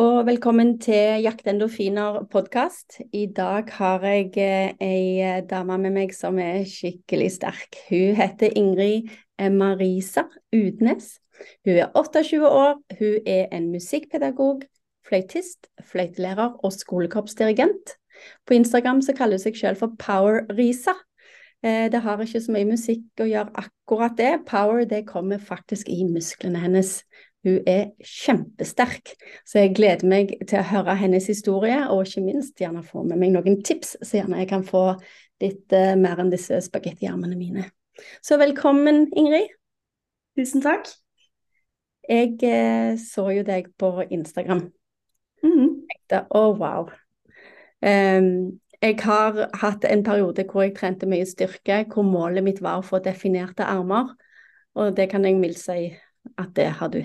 og velkommen til Jakt endorfiner-podkast. I dag har jeg eh, ei eh, dame med meg som er skikkelig sterk. Hun heter Ingrid Marisa Udnes. Hun er 28 år, hun er en musikkpedagog, fløytist, fløytelærer og skolekorpsdirigent. På Instagram så kaller hun seg selv for Power-Risa. Eh, det har ikke så mye musikk å gjøre akkurat det. Power det kommer faktisk i musklene hennes. Hun er kjempesterk, så jeg gleder meg til å høre hennes historie, og ikke minst gjerne få med meg noen tips, så gjerne jeg kan få litt uh, mer enn disse spagettiarmene mine. Så velkommen, Ingrid. Tusen takk. Jeg uh, så jo deg på Instagram. Mm. Tenkte oh, wow. Um, jeg har hatt en periode hvor jeg trente mye styrke, hvor målet mitt var å få definerte armer, og det kan jeg mildt si at det har du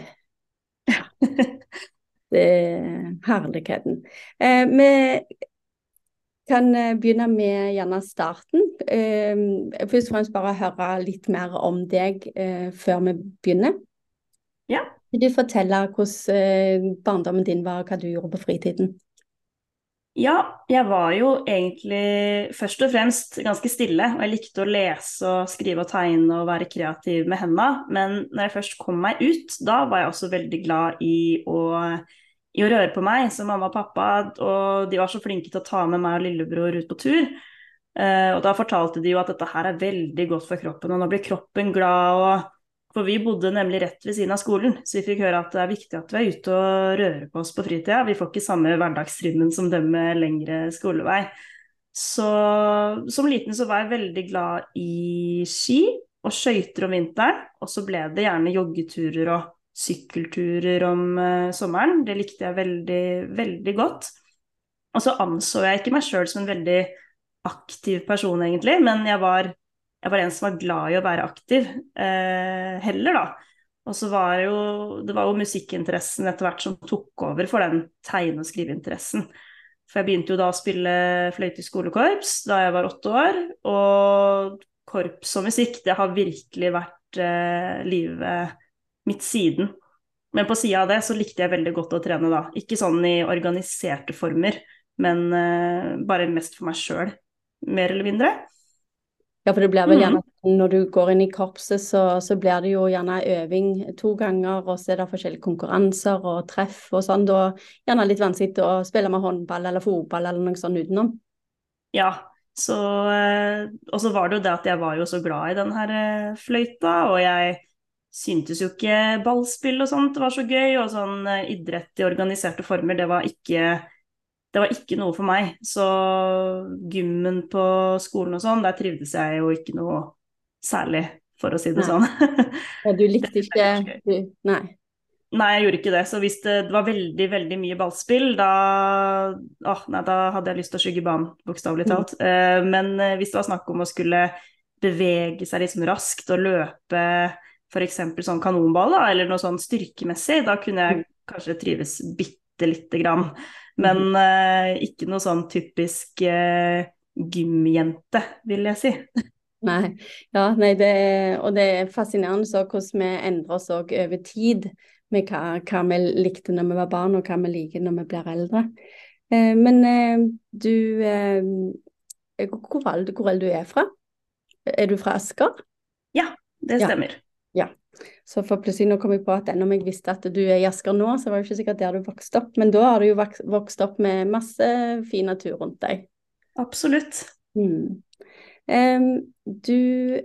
det er herligheten. Eh, vi kan eh, begynne med gjerne starten. Eh, først og fremst bare høre litt mer om deg eh, før vi begynner. Ja. Vil du fortelle hvordan eh, barndommen din var, og hva du gjorde på fritiden? Ja, jeg var jo egentlig først og fremst ganske stille. Og jeg likte å lese og skrive og tegne og være kreativ med henda. Men når jeg først kom meg ut, da var jeg også veldig glad i å, i å røre på meg som mamma og pappa. Og de var så flinke til å ta med meg og lillebror ut på tur. Uh, og da fortalte de jo at dette her er veldig godt for kroppen, og nå blir kroppen glad. og for vi bodde nemlig rett ved siden av skolen, så vi fikk høre at det er viktig at vi er ute og rører på oss på fritida. Vi får ikke samme hverdagstrimmen som dem med lengre skolevei. Så som liten så var jeg veldig glad i ski og skøyter om vinteren. Og så ble det gjerne joggeturer og sykkelturer om uh, sommeren. Det likte jeg veldig, veldig godt. Og så anså jeg ikke meg sjøl som en veldig aktiv person, egentlig, men jeg var jeg var en som var glad i å være aktiv eh, heller, da. Og så var jo det var jo musikkinteressen etter hvert som tok over for den tegne- og skriveinteressen. For jeg begynte jo da å spille fløyte i skolekorps da jeg var åtte år. Og korps og musikk, det har virkelig vært eh, livet mitt siden. Men på sida av det så likte jeg veldig godt å trene da. Ikke sånn i organiserte former, men eh, bare mest for meg sjøl, mer eller mindre. Ja, for det blir vel gjerne mm. når du går inn i korpset, så, så, blir det jo gjerne øving to ganger, og så er det forskjellige konkurranser og treff og sånn. Da gjerne litt vanskelig å spille med håndball eller fotball eller noe sånt utenom. Ja, så eh, Og så var det jo det at jeg var jo så glad i den her eh, fløyta, og jeg syntes jo ikke ballspill og sånt var så gøy, og sånn eh, idrett i organiserte former, det var ikke det var ikke noe for meg. Så gymmen på skolen og sånn, der trivdes jeg jo ikke noe særlig, for å si det nei. sånn. Og du likte ikke du, Nei. Nei, jeg gjorde ikke det. Så hvis det, var veldig veldig mye ballspill, da, åh, nei, da hadde jeg lyst til å skygge banen, bokstavelig talt. Mm. Uh, men uh, hvis det var snakk om å skulle bevege seg liksom raskt og løpe f.eks. sånn kanonball, da, eller noe sånn styrkemessig, da kunne jeg mm. kanskje trives bitte lite grann. Men uh, ikke noe sånn typisk uh, gymjente, vil jeg si. Nei, ja, nei det er, og det er fascinerende så hvordan vi endrer oss òg over tid med hva, hva, vi likte når vi var barn, og hva vi liker når vi blir eldre. Eh, men eh, du eh, hvor, hvor, er du fra? Er du fra Asker? Ja, det stemmer. Ja. Så for plutselig nå kom jeg på at ennå om jeg visste at du er i Asker nå, så var det ikke sikkert der du vokste opp. Men da har du jo vokst opp med masse fin natur rundt deg. Absolutt. Mm. Um, du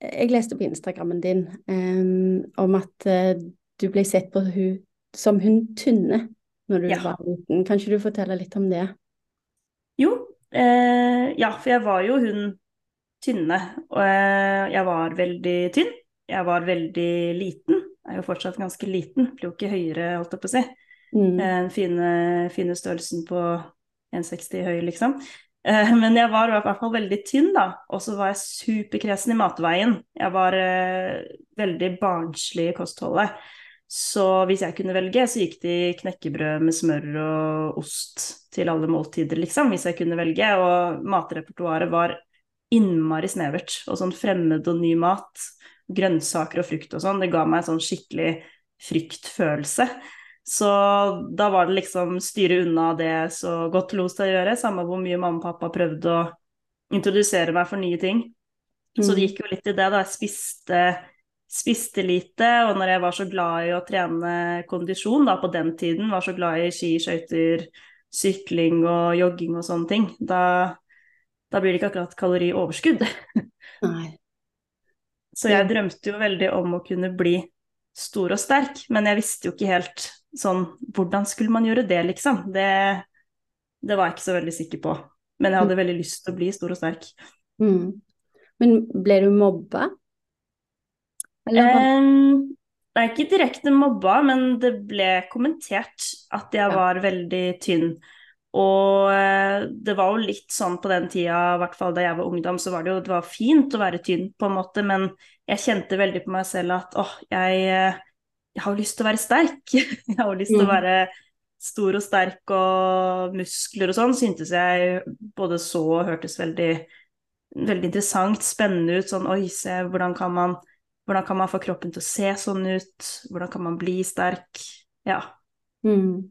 Jeg leste på Instagrammen din um, om at uh, du ble sett på hun, som hun tynne når du ja. var liten. Kan ikke du fortelle litt om det? Jo, Uh, ja, for jeg var jo hun tynne. Og eh, jeg var veldig tynn jeg var veldig liten. Jeg er jo fortsatt ganske liten, blir jo ikke høyere, holdt jeg på å si. Mm. Den fine, fine, størrelsen på 1,60 høy, liksom. Eh, men jeg var i hvert fall veldig tynn, da. Og så var jeg superkresen i matveien. Jeg var uh, veldig barnslig i kostholdet. Så hvis jeg kunne velge, så gikk det i knekkebrød med smør og ost til alle måltider, liksom. Hvis jeg kunne velge. Og matrepertoaret var innmari snevert. Og sånn fremmed og ny mat grønnsaker og frukt og sånn, det ga meg sånn skikkelig fryktfølelse. Så da var det liksom styre unna det så godt lot seg gjøre, samme hvor mye mamma og pappa prøvde å introdusere meg for nye ting. Så det Mm. gikk jo litt i det, da. Jeg spiste, spiste lite, og når jeg var så glad i å trene kondisjon, da på den tiden, var så glad i ski, skøyter, sykling og jogging og sånne ting, da, da blir det ikke akkurat kalorioverskudd. Nei. Så jeg drømte jo veldig om å kunne bli stor og sterk, men jeg visste jo ikke helt sånn Hvordan skulle man gjøre det, liksom? Det, det var jeg ikke så veldig sikker på. Men jeg hadde veldig lyst til å bli stor og sterk. Mm. Men ble du mobba? Eller Eh, det er ikke direkte mobba, men det ble kommentert at jeg var veldig tynn. Og eh, det var jo litt sånn på den tida, i hvert fall da jeg var ungdom, så var det jo det var fint å være tynn, på en måte, men jeg kjente veldig på meg selv at åh, jeg, eh, jeg har jo lyst til å være sterk. Jeg har jo lyst til å Mm. være stor og sterk, og muskler og sånn syntes jeg både så og hørtes veldig, veldig interessant, spennende ut. Sånn oi, se, hvordan kan man hvordan kan man få kroppen til å se sånn ut? Hvordan kan man bli sterk? Ja. Mm.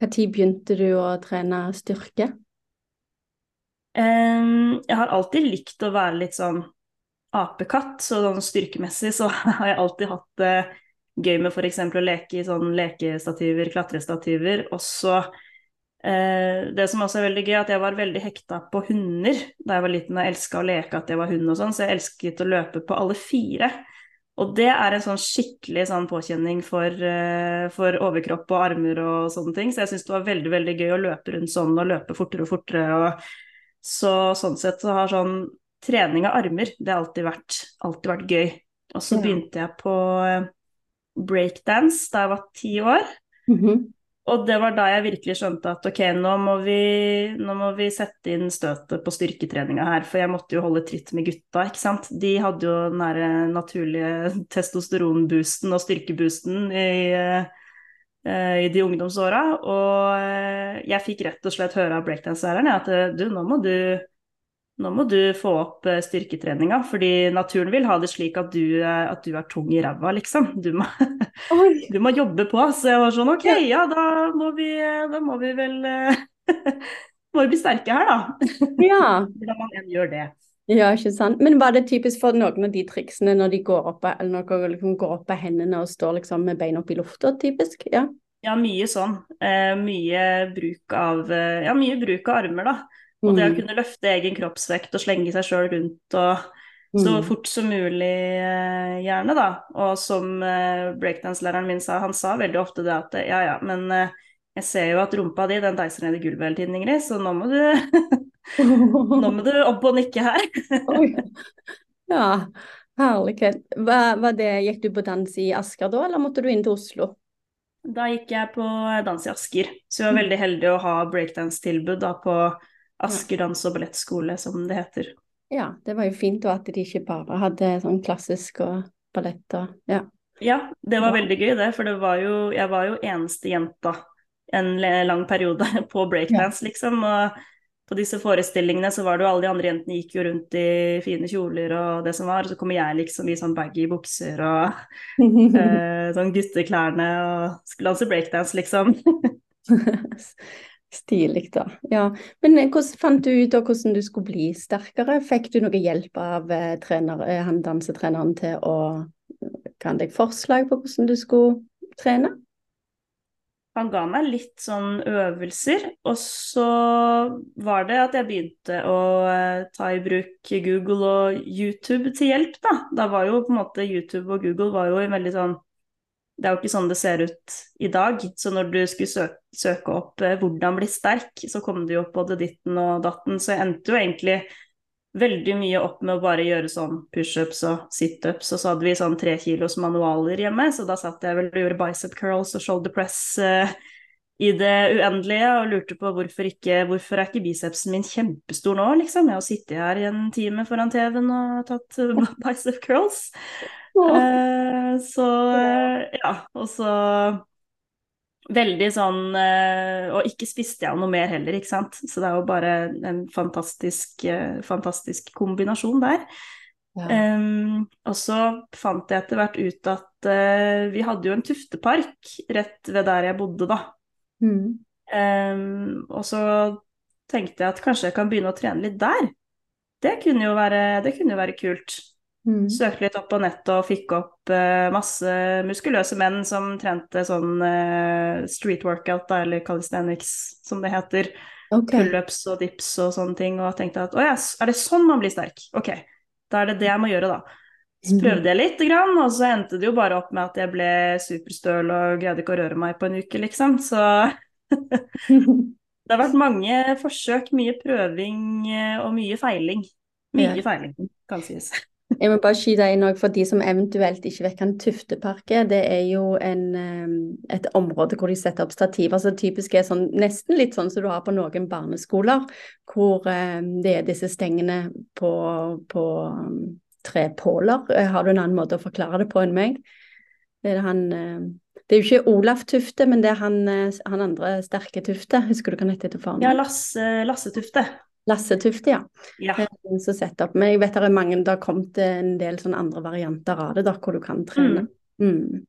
Når begynte du å trene styrke? Um, jeg har alltid likt å være litt sånn apekatt, så sånn styrkemessig så har jeg alltid hatt det gøy med f.eks. å leke i sånn lekestativer, klatrestativer. Og så eh, Det som også er veldig gøy, at jeg var veldig hekta på hunder da jeg var liten. og elska å leke at jeg var hund og sånn, så jeg elsket å løpe på alle fire. Og det er en sånn skikkelig sånn påkjenning for, eh, for overkropp og armer og sånne ting. Så jeg syns det var veldig veldig gøy å løpe rundt sånn og løpe fortere og fortere. Og så sånn sett så har sånn trening av armer, det har alltid vært, alltid vært gøy. Og så begynte jeg på eh, breakdance da jeg var ti år. Mhm. Og det var da jeg virkelig skjønte at ok, nå må vi, nå må vi sette inn støtet på styrketreninga her, for jeg måtte jo holde tritt med gutta, ikke sant. De hadde jo den der eh, naturlige testosteronboosten og styrkeboosten i, eh, i de ungdomsåra, og eh, jeg fikk rett og slett høre av breakdance-læreren at du, nå må du nå må du få opp eh, styrketreninga, fordi naturen vil ha det slik at du, eh, at du er tung i ræva, liksom. Du må, du må jobbe på. Så jeg var sånn ok, ja, da må vi, da må vi vel eh, Må vi bli sterke her, da. Ja. Hvordan man enn gjør det. ja, ikke sant. Men var det typisk for noen av de triksene når de går opp, eller når dere liksom går opp av hendene og står liksom med beina opp i lufta, typisk? Ja. Ja, mye sånn. Eh, mye bruk av eh, Ja, mye bruk av armer, da. Og det å Mm. kunne løfte egen kroppsvekt og slenge seg sjøl rundt og så Mm. fort som mulig, eh, gjerne, da. Og som eh, breakdance-læreren min sa, han sa veldig ofte det at ja ja, men eh, jeg ser jo at rumpa di den deiser ned i gulvet hele tiden, Ingrid, så nå må du, nå må du opp og nikke her. Oi. Ja, herlighet. Hva, det, gikk du på dans i Asker da, eller måtte du inn til Oslo? Da gikk jeg på dans i Asker, så jeg var veldig heldig å ha breakdance-tilbud da på Asker dans- og ballettskole, som det heter. Ja, det var jo fint at de ikke bare hadde sånn klassisk og ballett og ja. Ja, det var veldig gøy det, for det var jo, jeg var jo eneste jenta en lang periode på breakdance, liksom. Og på disse forestillingene så var det jo alle de andre jentene gikk jo rundt i fine kjoler og det som var, og så kommer jeg liksom i sånn baggy bukser og eh, sånn gutteklærne og skulle danse breakdance, liksom. Stilig, da. Ja. Men eh, hvordan fant du ut hvordan du skulle bli sterkere? Fikk du noe hjelp av eh, trener, eh, han dansetreneren til å ga deg forslag på hvordan du skulle trene? Han ga meg litt sånn øvelser, og så var det at jeg begynte å ta i bruk Google og YouTube til hjelp, da. Da var jo på en måte YouTube og Google var jo en veldig sånn Det er jo ikke sånn det ser ut i dag. Så når du skulle søke, søke opp eh, 'hvordan bli sterk', så kom det jo opp både ditten og datten. Så jeg endte jo egentlig veldig mye opp med å bare gjøre sånn pushups og situps, og så hadde vi sånn tre kilos manualer hjemme, så da satt jeg vel og gjorde bicep curls og shoulder press eh, i det uendelige og lurte på hvorfor ikke, hvorfor er ikke bicepsen min kjempestor nå, liksom. Jeg har sittet her i en time foran TV-en og tatt bicep curls. Eh, så eh, ja, og så veldig sånn eh, Og ikke spiste jeg noe mer heller, ikke sant. Så det er jo bare en fantastisk, fantastisk kombinasjon der. Ja. Um, og så fant jeg etter hvert ut at uh, vi hadde jo en tuftepark rett ved der jeg bodde, da. Mm. Um, og så tenkte jeg at kanskje jeg kan begynne å trene litt der. Det kunne jo være, det kunne jo være kult. Mm. Søkte litt opp på nettet og fikk opp uh, masse muskuløse menn som trente sånn uh, street workout, da, eller calisthenics, som det heter. Okay. Pullups og dips og sånne ting. Og tenkte at å ja, er det sånn man blir sterk? Ok, da er det det jeg må gjøre, da. Så Mhm. prøvde jeg lite grann, og så endte det jo bare opp med at jeg ble superstøl og greide ikke å røre meg på en uke, liksom. Så det har vært mange forsøk, mye prøving eh, og mye feiling. Mye Ja. feiling, kan sies. Jeg må bare skyte inn òg for de som eventuelt ikke vet hva en tuftepark er. Det er jo en, eh, et område hvor de setter opp stativer som typisk er sånn, nesten litt sånn som du har på noen barneskoler, hvor eh, det er disse stengene på, på um, tre påler. Eh, Har du en annen måte å forklare det på enn meg? Det er, han, det er jo ikke Olaf Tufte, men det er han, eh, han andre sterke Tufte. Husker du hva han heter til faren? Ja, Lasse, Lasse Tufte. Lasse Tufte, ja. Ja. Eh, som setter opp. Men jeg vet det er mange, det har kommet en del sånne andre varianter av det, da, hvor du kan trene. Mm.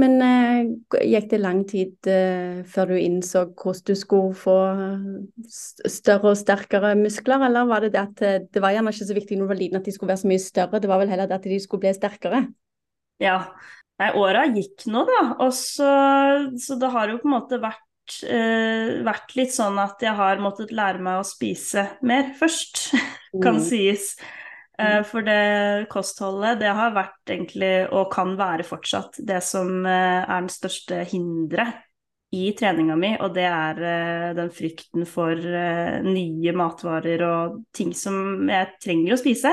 Men uh, gikk det lang tid uh, før du innså hvordan du skulle få større og sterkere muskler, eller var det det at eh, det var gjerne ikke så viktig når du var liten at de skulle være så mye større, det var vel heller det at de skulle bli sterkere? Ja. Nei, åra gikk nå, da. Og så, så det har jo på en måte vært, eh, vært litt sånn at jeg har måttet lære meg å spise mer først, kan Mm. sies. Uh, for det kostholdet, det har vært egentlig, og kan være fortsatt, det som uh, er den største hinderet i treninga mi, og det er den frykten for nye matvarer og ting som jeg trenger å spise,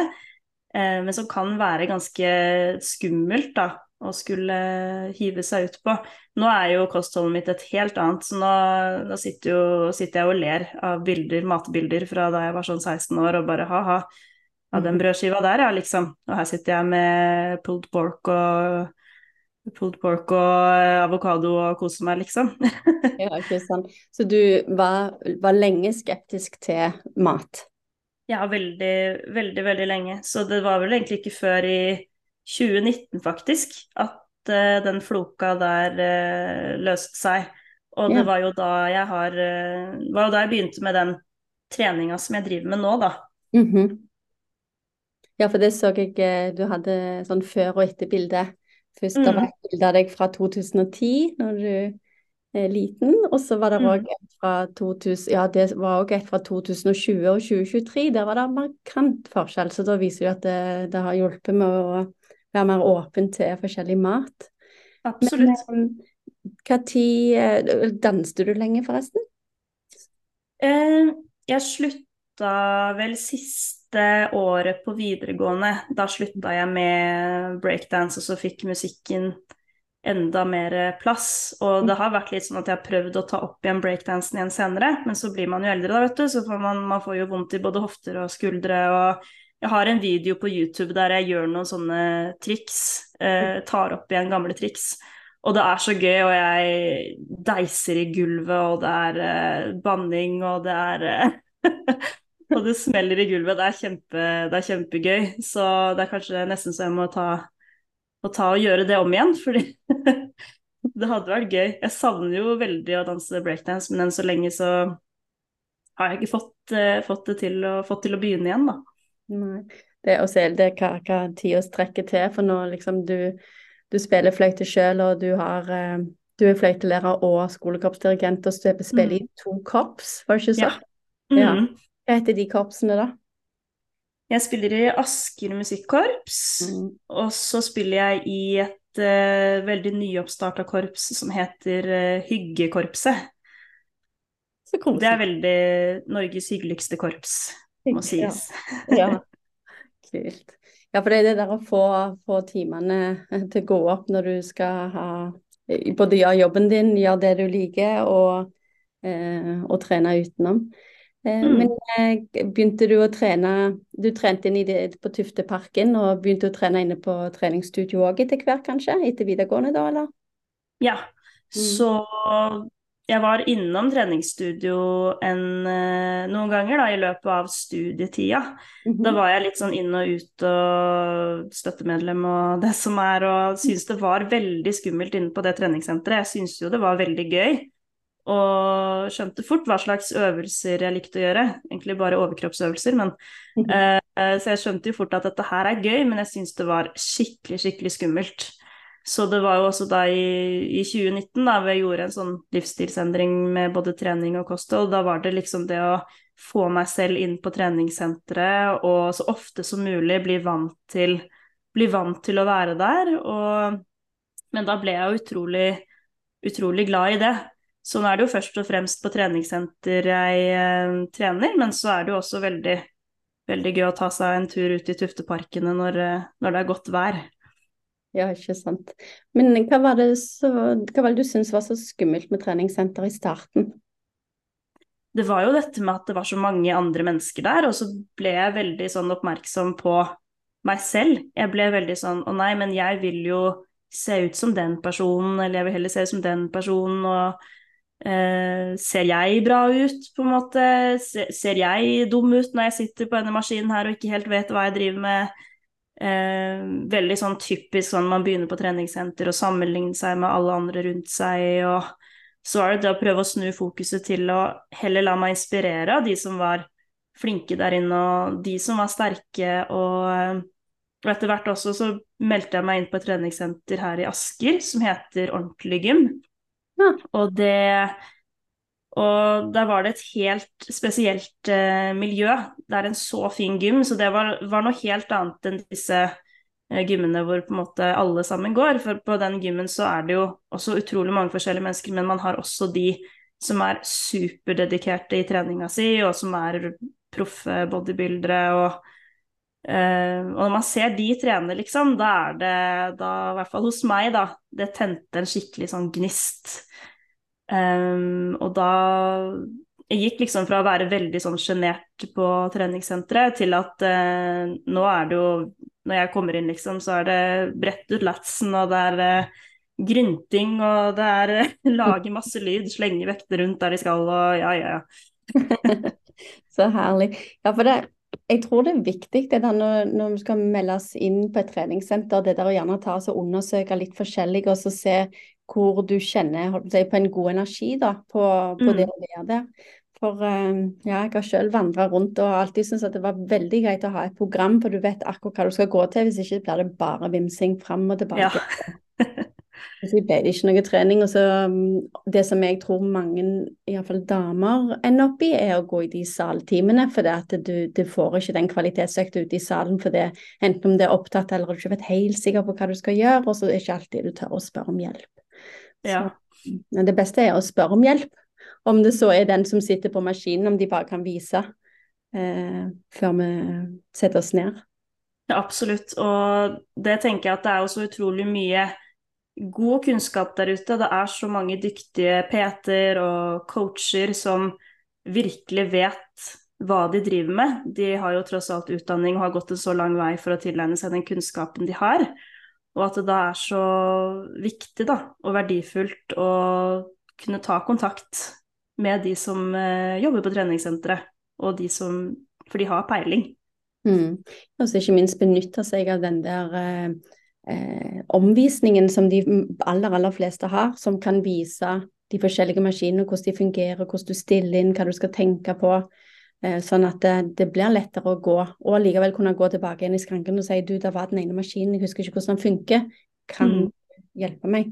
men som kan være ganske skummelt, da å skulle hive seg ut på. Nå er jo kostholdet mitt et helt annet, så nå, nå sitter, jo, sitter jeg og ler av bilder, matbilder fra da jeg var sånn 16 år og bare ha-ha, av den brødskiva der, ja, liksom. Og her sitter jeg med pulled pork og pulled pork og avokado og koser meg, liksom. Ja, ikke sant. Så du var, var lenge skeptisk til mat? Ja, veldig, veldig, veldig lenge. Så det var vel egentlig ikke før i 2019, faktisk, at uh, den floka der uh, løste seg. Og det Ja. var jo da jeg har uh, var jo da jeg begynte med den treninga som jeg driver med nå, da. Mhm. Ja, for det så jeg du hadde sånn før og etter bilde. Først det var det et bilde av deg fra 2010, når du er liten, og så var det Mm. et fra 2000, ja, det var også et fra 2020 og 2023. Der var det markant forskjell, så da viser det at det, det har hjulpet med å være mer åpen til forskjellig mat. Absolutt. Men hva tid eh, Danste du lenge, forresten? Eh, jeg slutta vel siste året på videregående. Da slutta jeg med breakdance, og så fikk musikken enda mer plass. Og det har vært litt sånn at jeg har prøvd å ta opp igjen breakdansen igjen senere, men så blir man jo eldre da, vet du, så får man, man får jo vondt i både hofter og skuldre. og jeg har en video på YouTube der jeg gjør noen sånne triks, eh, tar opp igjen gamle triks. Og det er så gøy, og jeg deiser i gulvet, og det er eh, banning, og det er eh, Og det smeller i gulvet. Det er, kjempe, det er kjempegøy. Så det er kanskje nesten så jeg må ta, må ta og gjøre det om igjen, fordi det hadde vært gøy. Jeg savner jo veldig å danse breakdance, men enn så lenge så har jeg ikke fått, eh, fått det til å, fått til å begynne igjen, da. Nei. Det, og så er det hva, hva tida strekker til, for nå liksom du, du spiller fløyte sjøl, og du har eh, du er fløytelærer og skolekorpsdirigent og spiller spiller i to korps, var det ikke så? Ja. Mhm. Hva heter de korpsene da? Jeg spiller i Asker musikkorps, Mm. og så spiller jeg i et uh, veldig nyoppstarta korps som heter uh, Hyggekorpset. Det er veldig Norges hyggeligste korps, må Ja. sies. Ja. Kult. Ja, for det er det der å få, få timene til å gå opp når du skal ha både gjøre jobben din, gjøre det du liker, og, eh, og trene utenom. Eh, Mm. Men eh, begynte du å trene Du trente inn i det, på Tufteparken og begynte å trene inne på treningsstudio òg etter hvert, kanskje? Etter videregående, da, eller? Ja, Mm. så jeg var innom treningsstudio en, eh, noen ganger da, i løpet av studietida. -hmm. Da var jeg litt sånn inn og ut og støttemedlem og det som er, og syntes det var veldig skummelt inne på det treningssenteret. Jeg syntes jo det var veldig gøy. Og skjønte fort hva slags øvelser jeg likte å gjøre. Egentlig bare overkroppsøvelser, men eh, Så jeg skjønte jo fort at dette her er gøy, men jeg syntes det var skikkelig, skikkelig skummelt. Så det var jo også da i, i 2019 da vi gjorde en sånn livsstilsendring med både trening og kosthold. Da var det liksom det å få meg selv inn på treningssenteret og så ofte som mulig bli vant til, bli vant til å være der. Og, men da ble jeg utrolig, utrolig glad i det. Så nå er det jo først og fremst på treningssenter jeg eh, trener, men så er det jo også veldig, veldig gøy å ta seg en tur ut i Tufteparkene når, eh, når det er godt vær. Ja, ikke sant. Men hva var det, så, hva var det du syntes var så skummelt med treningssenter i starten? Det var jo dette med at det var så mange andre mennesker der, og så ble jeg veldig sånn oppmerksom på meg selv. Jeg ble veldig sånn å nei, men jeg vil jo se ut som den personen, eller jeg vil heller se ut som den personen, og eh, ser jeg bra ut, på en måte? Ser, ser jeg dum ut når jeg sitter på denne maskinen her og ikke helt vet hva jeg driver med? Eh, veldig sånn typisk sånn man begynner på treningssenter og sammenligner seg med alle andre rundt seg. og Så er det det å prøve å snu fokuset til å heller la meg inspirere av de som var flinke der inne, og de som var sterke. Og, og etter hvert også så meldte jeg meg inn på et treningssenter her i Asker som heter Ordentlig gym. Ja. Og det og der var det et helt spesielt eh, miljø. Det er en så fin gym, så det var, var noe helt annet enn disse eh, gymmene hvor på en måte alle sammen går. For på den gymmen så er det jo også utrolig mange forskjellige mennesker, men man har også de som er superdedikerte i treninga si, og som er proffe bodybuildere. og Uh, og når man ser de trene, liksom, da er det da, i hvert fall hos meg, da, det tente en skikkelig sånn gnist. Um, og da Jeg gikk liksom fra å være veldig sånn sjenert på treningssenteret til at uh, nå er det jo Når jeg kommer inn, liksom, så er det brett ut latsen, og det er uh, grynting, og det er uh, lage masse lyd, slenge vekter rundt der de skal, og ja, ja, ja. så herlig. Ja, for det jeg tror det er viktig det der når, når vi skal meldes inn på et treningssenter, det der å gjerne ta og undersøke litt forskjellig og så se hvor du kjenner si, på en god energi da, på, på mm. det å være der. For uh, ja, jeg har selv vandra rundt og alltid syntes at det var veldig greit å ha et program, for du vet akkurat hva du skal gå til. Hvis ikke blir det bare vimsing fram og tilbake. Ja. så ble det ikke noe trening. Og så mm, det som jeg tror mange, iallfall damer, ender opp i, er å gå i de saltimene. For det at du, du får ikke den kvalitetsøkta ute i salen for det, enten om det er opptatt eller du ikke vet helt sikker på hva du skal gjøre, og så er det ikke alltid du tør å spørre om hjelp. Ja. Så, det beste er å spørre om hjelp. Om det så er den som sitter på maskinen, om de bare kan vise eh, før vi setter oss ned. Ja, absolutt. Og det tenker jeg at det er jo så utrolig mye god kunnskap der ute. Det er så mange dyktige PT-er og coacher som virkelig vet hva de driver med. De har jo tross alt utdanning og har gått en så lang vei for å tilegne seg den kunnskapen de har. Og at det da er så viktig da, og verdifullt å kunne ta kontakt med de som eh, jobber på treningssenteret, og de som For de har peiling. Mm. Og ikke minst benytte seg av den der eh, eh, omvisningen som de aller, aller fleste har, som kan vise de forskjellige maskinene, hvordan de fungerer, hvordan du stiller inn, hva du skal tenke på. Eh, sånn at det, det, blir lettere å gå, og likevel kunne gå tilbake igjen i skranken og si du, det var den ene maskinen, jeg husker ikke hvordan den funker, kan mm. hjelpe meg?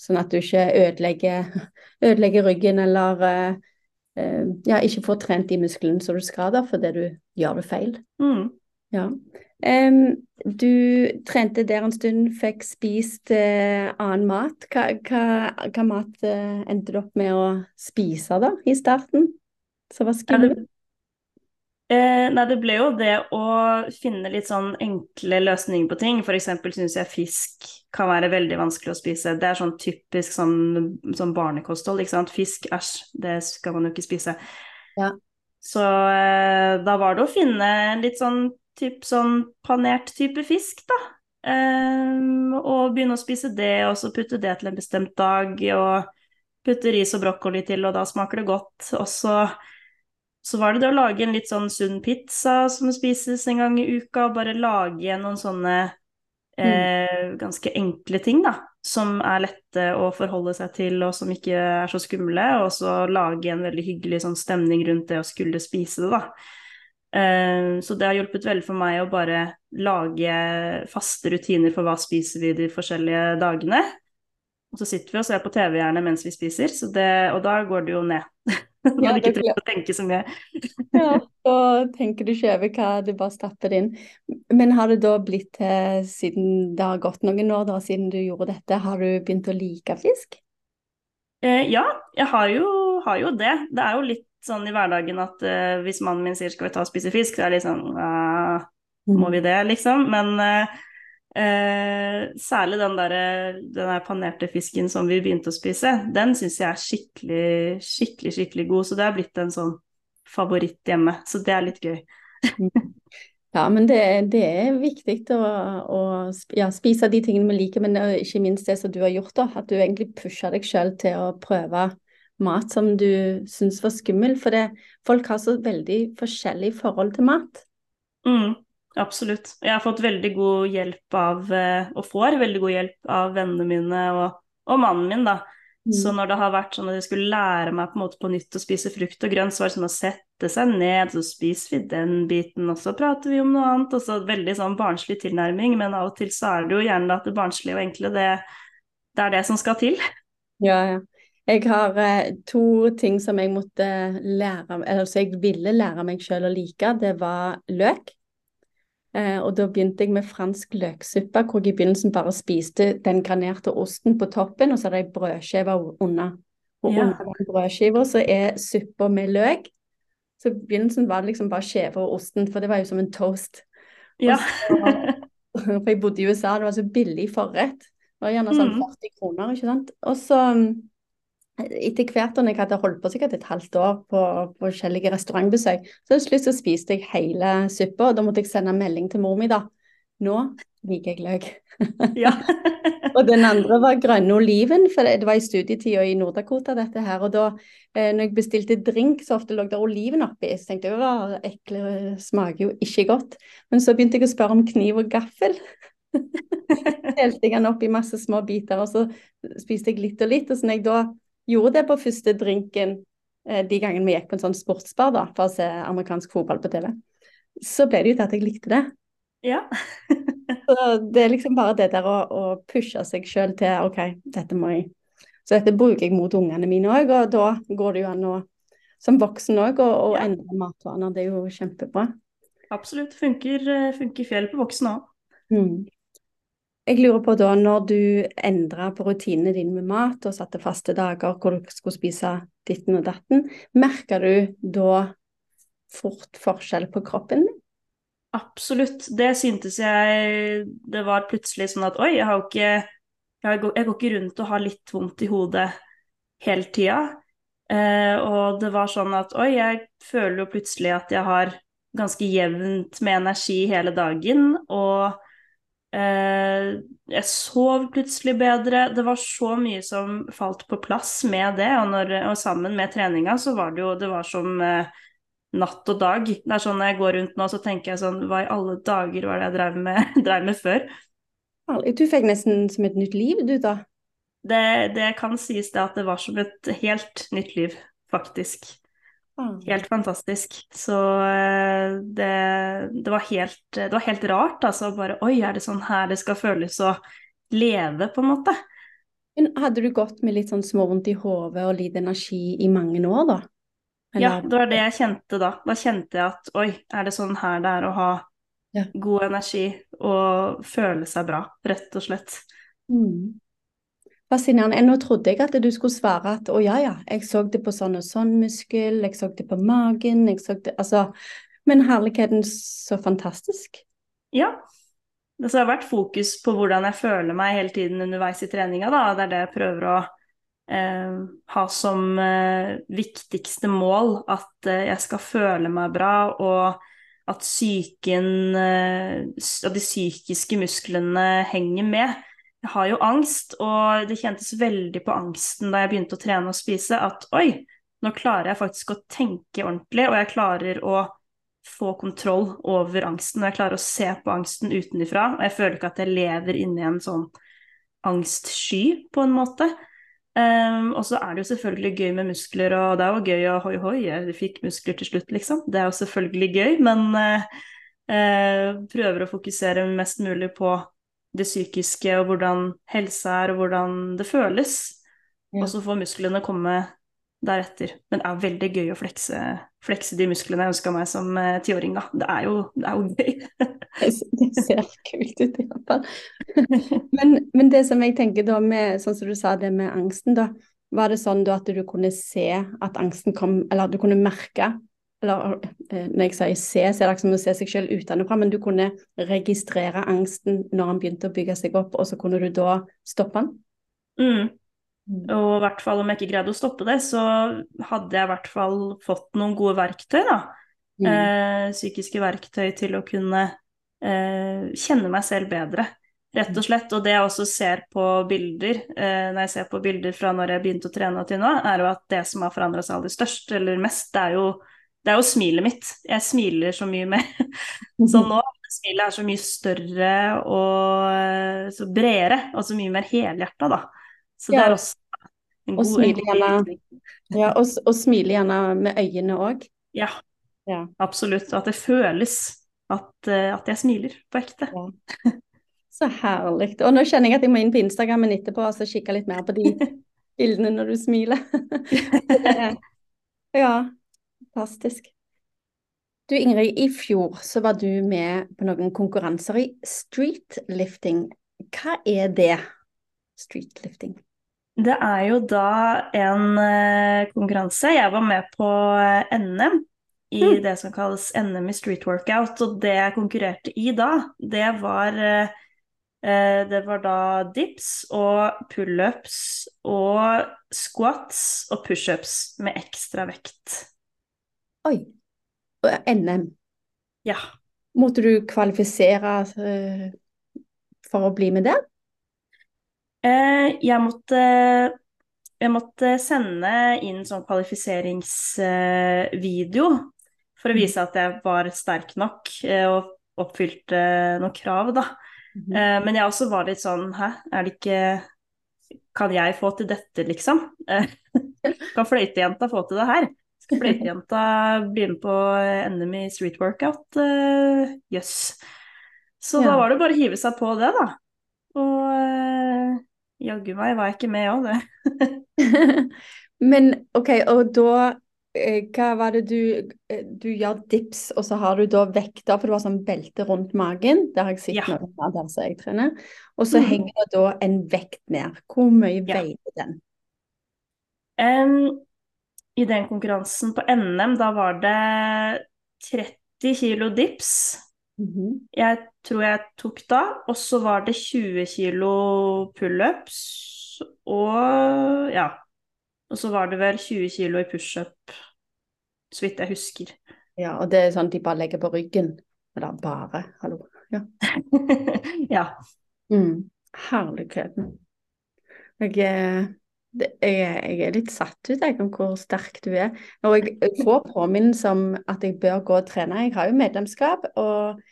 Sånn at du ikke ødelegger, ødelegger ryggen eller uh, uh, ja, ikke får trent de musklene som du skal da, fordi du gjør det feil. Mm. Ja. Um, du trente der en stund, fikk spist uh, annen mat. Hva, hva, hva mat endte du opp med å spise da, i starten? Så hva skulle du? Eh, nei, det ble jo det å finne litt sånn enkle løsninger på ting. F.eks. syns jeg fisk kan være veldig vanskelig å spise. Det er sånn typisk sånn, sånn barnekosthold, ikke sant. Fisk, æsj, det skal man jo ikke spise. Ja. Så eh, da var det å finne litt sånn typ sånn panert type fisk, da. Eh, og begynne å spise det, og så putte det til en bestemt dag. og putte ris og brokkoli til, og da smaker det godt. Og så, så var det det å lage en litt sånn sunn pizza som spises en gang i uka, og bare lage noen sånne mm. eh, ganske enkle ting, da. Som er lette å forholde seg til, og som ikke er så skumle. Og så lage en veldig hyggelig sånn stemning rundt det å skulle spise det, da. Eh, så det har hjulpet veldig for meg å bare lage faste rutiner for hva spiser vi de forskjellige dagene. Og så sitter vi og ser på TV gjerne mens vi spiser, det, og da går det jo ned. Når ja, du ikke trenger å tenke så mye. ja, da tenker du ikke over hva du bare stapper det inn. Men har det da blitt til, siden det har gått noen år da, siden du gjorde dette, har du begynt å like fisk? Eh, ja, jeg har jo, har jo, det. Det er jo litt sånn i hverdagen at eh, hvis mannen min sier skal vi ta og spise fisk, så er det litt sånn eh, Må vi det, liksom? Men uh, særlig den der, den der panerte fisken som vi begynte å spise, den syns jeg er skikkelig, skikkelig, skikkelig god. Så det er blitt en sånn favoritt hjemme. Så det er litt gøy. Ja, men det, det er viktig å, å ja, spise de tingene vi liker, men ikke minst det som du har gjort. da, At du egentlig pusher deg selv til å prøve mat som du syns var skummel? For det, folk har så veldig forskjellig forhold til mat. Mm, absolutt. Jeg har fått veldig god hjelp av, eh, og får veldig god hjelp av vennene mine og, og mannen min, da. Mm. Så når det har vært sånn at jeg skulle lære meg på, en måte på nytt å spise frukt og grønt, så var det sånn å sette seg ned, så spiser vi den biten, og så prater vi om noe annet. Og så veldig sånn barnslig tilnærming, men av og til så er det jo gjerne at det barnslige og enkle, det, det er det som skal til. Ja, ja. Jeg har eh, to ting som jeg måtte lære, eller så jeg ville lære meg selv å like. Det var løk. Eh, og da begynte jeg med fransk løksuppe, hvor jeg i begynnelsen bare spiste den granerte osten på toppen, og så hadde jeg brødskive under. Og ja. under brødskiva så er suppa med løk. Så i begynnelsen var det liksom bare skive og osten, for det var jo som en toast. Ja. Så, for jeg bodde i USA, det var så billig forrett. Det var gjerne sånn 40 mm. kroner, ikke sant. Og så etter hvert når jeg hadde holdt på sikkert et halvt år på, på forskjellige restaurantbesøk, så til slutt så spiste jeg hele suppa, og da måtte jeg sende melding til mor mi, da. Nå liker jeg løk. Ja. og den andre var grønne oliven, for det, var i studietida i Nord-Dakota dette her. Og da eh, når jeg bestilte drink, så ofte lå det oliven oppi. Så tenkte jeg at ekle smaker jo ikke godt. Men så begynte jeg å spørre om kniv og gaffel. Delte jeg den opp i masse små biter, og så spiste jeg litt og litt. Og så når jeg da gjorde det på første drinken eh, de gangene vi gikk på en sånn sportsbar da, for å se amerikansk fotball på TV, så ble det jo til at jeg likte det. Ja. så det er liksom bare det der å, å pushe seg sjøl til OK, dette må jeg Så dette bruker jeg mot ungene mine òg, og da går det jo an å som voksen òg å ja. endre matvaner. Det er jo kjempebra. Absolutt. Funker, eh, funker fjell på voksen òg. Mm. Jeg lurer på da, når du endra på rutinene dine med mat og satte faste dager hvor du skulle spise ditten og datten, merka du da fort forskjell på kroppen din? Absolutt. Det syntes jeg Det var plutselig sånn at oi, jeg har jo ikke jeg går, jeg går ikke rundt og har litt vondt i hodet hele tida. Eh, og det var sånn at oi, jeg føler jo plutselig at jeg har ganske jevnt med energi hele dagen. og jeg sov plutselig bedre. Det var så mye som falt på plass med det. Og, når, og sammen med treninga så var det jo det var som eh, natt og dag. Det er sånn Når jeg går rundt nå, så tenker jeg sånn Hva i alle dager var det jeg drev med, drev med før? Du fikk nesten som et nytt liv, du da? Det, det kan sies det at det var som et helt nytt liv, faktisk. Helt fantastisk. Så eh, det, det, var helt, det, var helt, rart, altså. Bare oi, er det sånn her det skal føles å leve, på en måte? Men hadde du gått med litt sånn småvondt i hodet og lite energi i mange år, da? Eller? Ja, det var det jeg kjente da. Da kjente jeg at oi, er det sånn her det er å ha ja. god energi og føle seg bra, rett og slett. Mm. Fascinerende. Nå trodde jeg at du skulle svare at å ja, ja, jeg så det på sånn og sånn muskel, jeg så det på magen, jeg så det Altså, men herligheten, så fantastisk. Ja. Det har vært fokus på hvordan jeg føler meg hele tiden underveis i treninga, da. Det er det jeg prøver å eh, ha som eh, viktigste mål. At eh, jeg skal føle meg bra, og at psyken, eh, at de psykiske musklene henger med. Jeg har jo angst, og det kjentes veldig på angsten da jeg begynte å trene og spise, at oi, nå klarer jeg faktisk å tenke ordentlig, og jeg klarer å få kontroll over angsten, og jeg klarer å se på angsten utenfra, og jeg føler ikke at jeg lever inni en sånn angstsky, på en måte. Um, og så er det jo selvfølgelig gøy med muskler, og det er jo gøy å hoi hoi, jeg fikk muskler til slutt, liksom. Det er jo selvfølgelig gøy, men uh, uh, prøver å fokusere mest mulig på det psykiske og hvordan helsa er, og hvordan det føles. Ja. Og så får musklene komme deretter. Men det er veldig gøy å flekse, flekse de musklene jeg ønska meg som uh, tiåring, da. Det er jo, det er jo gøy. det ser kult ut, i hvert fall. men, men, det som jeg tenker da med, sånn som du sa det med angsten, da. Var det sånn da at du kunne se at angsten kom, eller at du kunne merke eller eh, når jeg sier se, så er det ikke som å se seg selv utenfra, men du kunne registrere angsten når han begynte å bygge seg opp, og så kunne du da stoppe han? Mm. mm. Og i hvert fall om jeg ikke greide å stoppe det, så hadde jeg i hvert fall fått noen gode verktøy, da. Mm. Eh, psykiske verktøy til å kunne eh, kjenne meg selv bedre, rett og slett. Og det jeg også ser på bilder, eh, når jeg ser på bilder fra når jeg begynte å trene til nå, er jo at det som har forandra seg aller størst, eller mest, det er jo det er jo smilet mitt. Jeg smiler så mye mer. Så nå smilet er så mye større og så bredere, og så mye mer helhjerta, da. Så det er også en god og smile gjerne, ja, og, og smile gjerne med øynene òg. Ja, ja, absolutt. At det føles at, eh, at jeg smiler på ekte. Ja. Så herlig. Og nå kjenner jeg at jeg må inn på Instagrammen etterpå og kikke litt mer på de bildene når du smiler. ja, Fantastisk. Du Ingrid, i fjor så var du med på noen konkurranser i streetlifting. Hva er det, streetlifting? Det er jo da en uh, konkurranse. Jeg var med på uh, NM i mm. det som kalles NM i street workout. Og det jeg konkurrerte i da, det var uh, det var da dips og pullups og squats og pushups med ekstra vekt. Oi. NM. Ja. Måtte du kvalifisere uh, for å bli med der? Uh, jeg måtte jeg måtte sende inn sånn kvalifiseringsvideo for å mm. vise at jeg var sterk nok eh, og oppfylte noen krav, da. Mm -hmm. men jeg også var litt sånn Hæ, er det ikke Kan jeg få til dette, liksom? kan fløytejenta få til det her? Skal begynner på NM i street workout? Jøss. Uh, yes. Så ja. da var det bare å hive seg på det, da. Og uh, jaggu meg var jeg ikke med òg, det. Men OK, og da eh, hva var det du Du gjør dips, og så har du da vekter, for du har sånn belte rundt magen. Det har jeg sett ja. noen der som jeg trener. Og så mm. henger det da en vekt ned. Hvor mye ja. veier den? Um, i den konkurransen på NM, da var det 30 kilo dips. Mm -hmm. Jeg tror jeg tok da. Og så var det 20 kilo pullups. Og ja. Og så var det vel 20 kilo i pushup, så vidt jeg husker. Ja, og det er sånn de bare legger på ryggen? Eller bare, hallo. Ja. ja. Mm. Herligheten. Jeg eh, jeg, jeg, er litt satt ut jeg, om hvor sterk du er. Og jeg, jeg får påminnelse om at jeg bør gå og trene. Jeg har jo medlemskap, og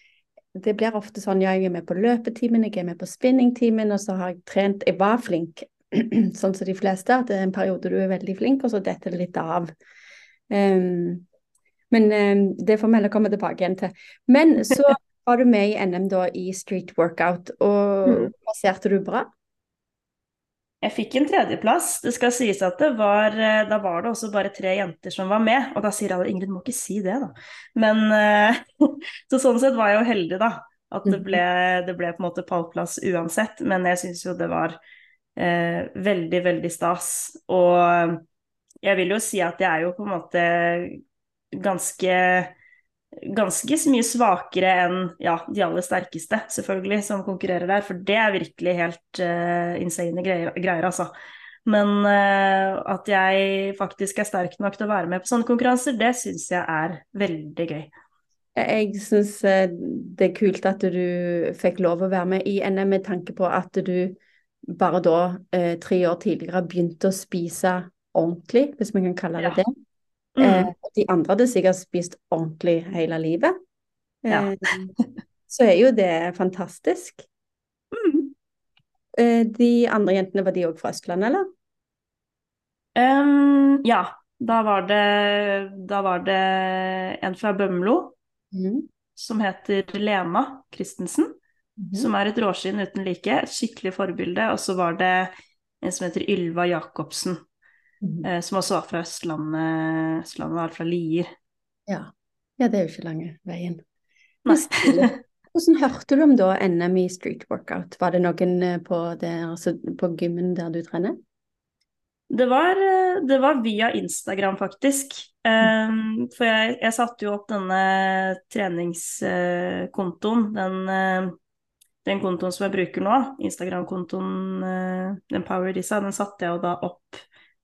det blir ofte sånn ja, jeg er med på løpetimen, jeg er med på spinningtimen, og så har jeg trent Jeg var flink, sånn som de fleste, at det er en periode du er veldig flink, og så detter det litt av. Um, men um, det får vi heller komme tilbake igjen til. Men så var du med i NM da i street workout, og mm. passerte du bra? Jeg fikk en tredjeplass. Det skal sies at det var eh, Da var det også bare tre jenter som var med. Og da sier alle Ingrid, må ikke si det, da. Men eh, Så sånn sett var jeg jo heldig, da. At det ble, det ble på en måte pallplass uansett. Men jeg syns jo det var eh, veldig, veldig stas. Og jeg vil jo si at jeg er jo på en måte ganske ganske mye svakere enn ja, de aller sterkeste, selvfølgelig, som konkurrerer der. For det er virkelig helt uh, insane greier, greier, altså. Men uh, at jeg faktisk er sterk nok til å være med på sånne konkurranser, det syns jeg er veldig gøy. Jeg syns uh, det er kult at du fikk lov å være med i NM med tanke på at du bare da, eh, tre år tidligere, begynte å spise ordentlig, hvis man kan kalle det Ja. det. Mm. Eh, de andre hadde sikkert spist ordentlig hele livet. Ja. Eh, så er jo det fantastisk. Mm. Eh, de andre jentene, var de òg fra Østlandet, eller? Um, ja, da var det, da var det en fra Bømlo mm. som heter Lena Christensen. Mhm. som er et råskinn uten like. Et skikkelig forbilde. Og så var det en som heter Ylva Jacobsen, Eh, som også var fra Østlandet, Østlandet var fra Lier. Ja. ja, det er jo ikke lange veien. Hvordan hørte du om da NM i street workout? Var det noen eh, på, der, altså på gymmen der du trener? Det var, eh, det var via Instagram, faktisk. Um, for jeg, jeg satte jo opp denne treningskontoen, den, eh, den kontoen som jeg bruker nå, Instagram-kontoen, eh, den Power Disa, den satte jeg jo da opp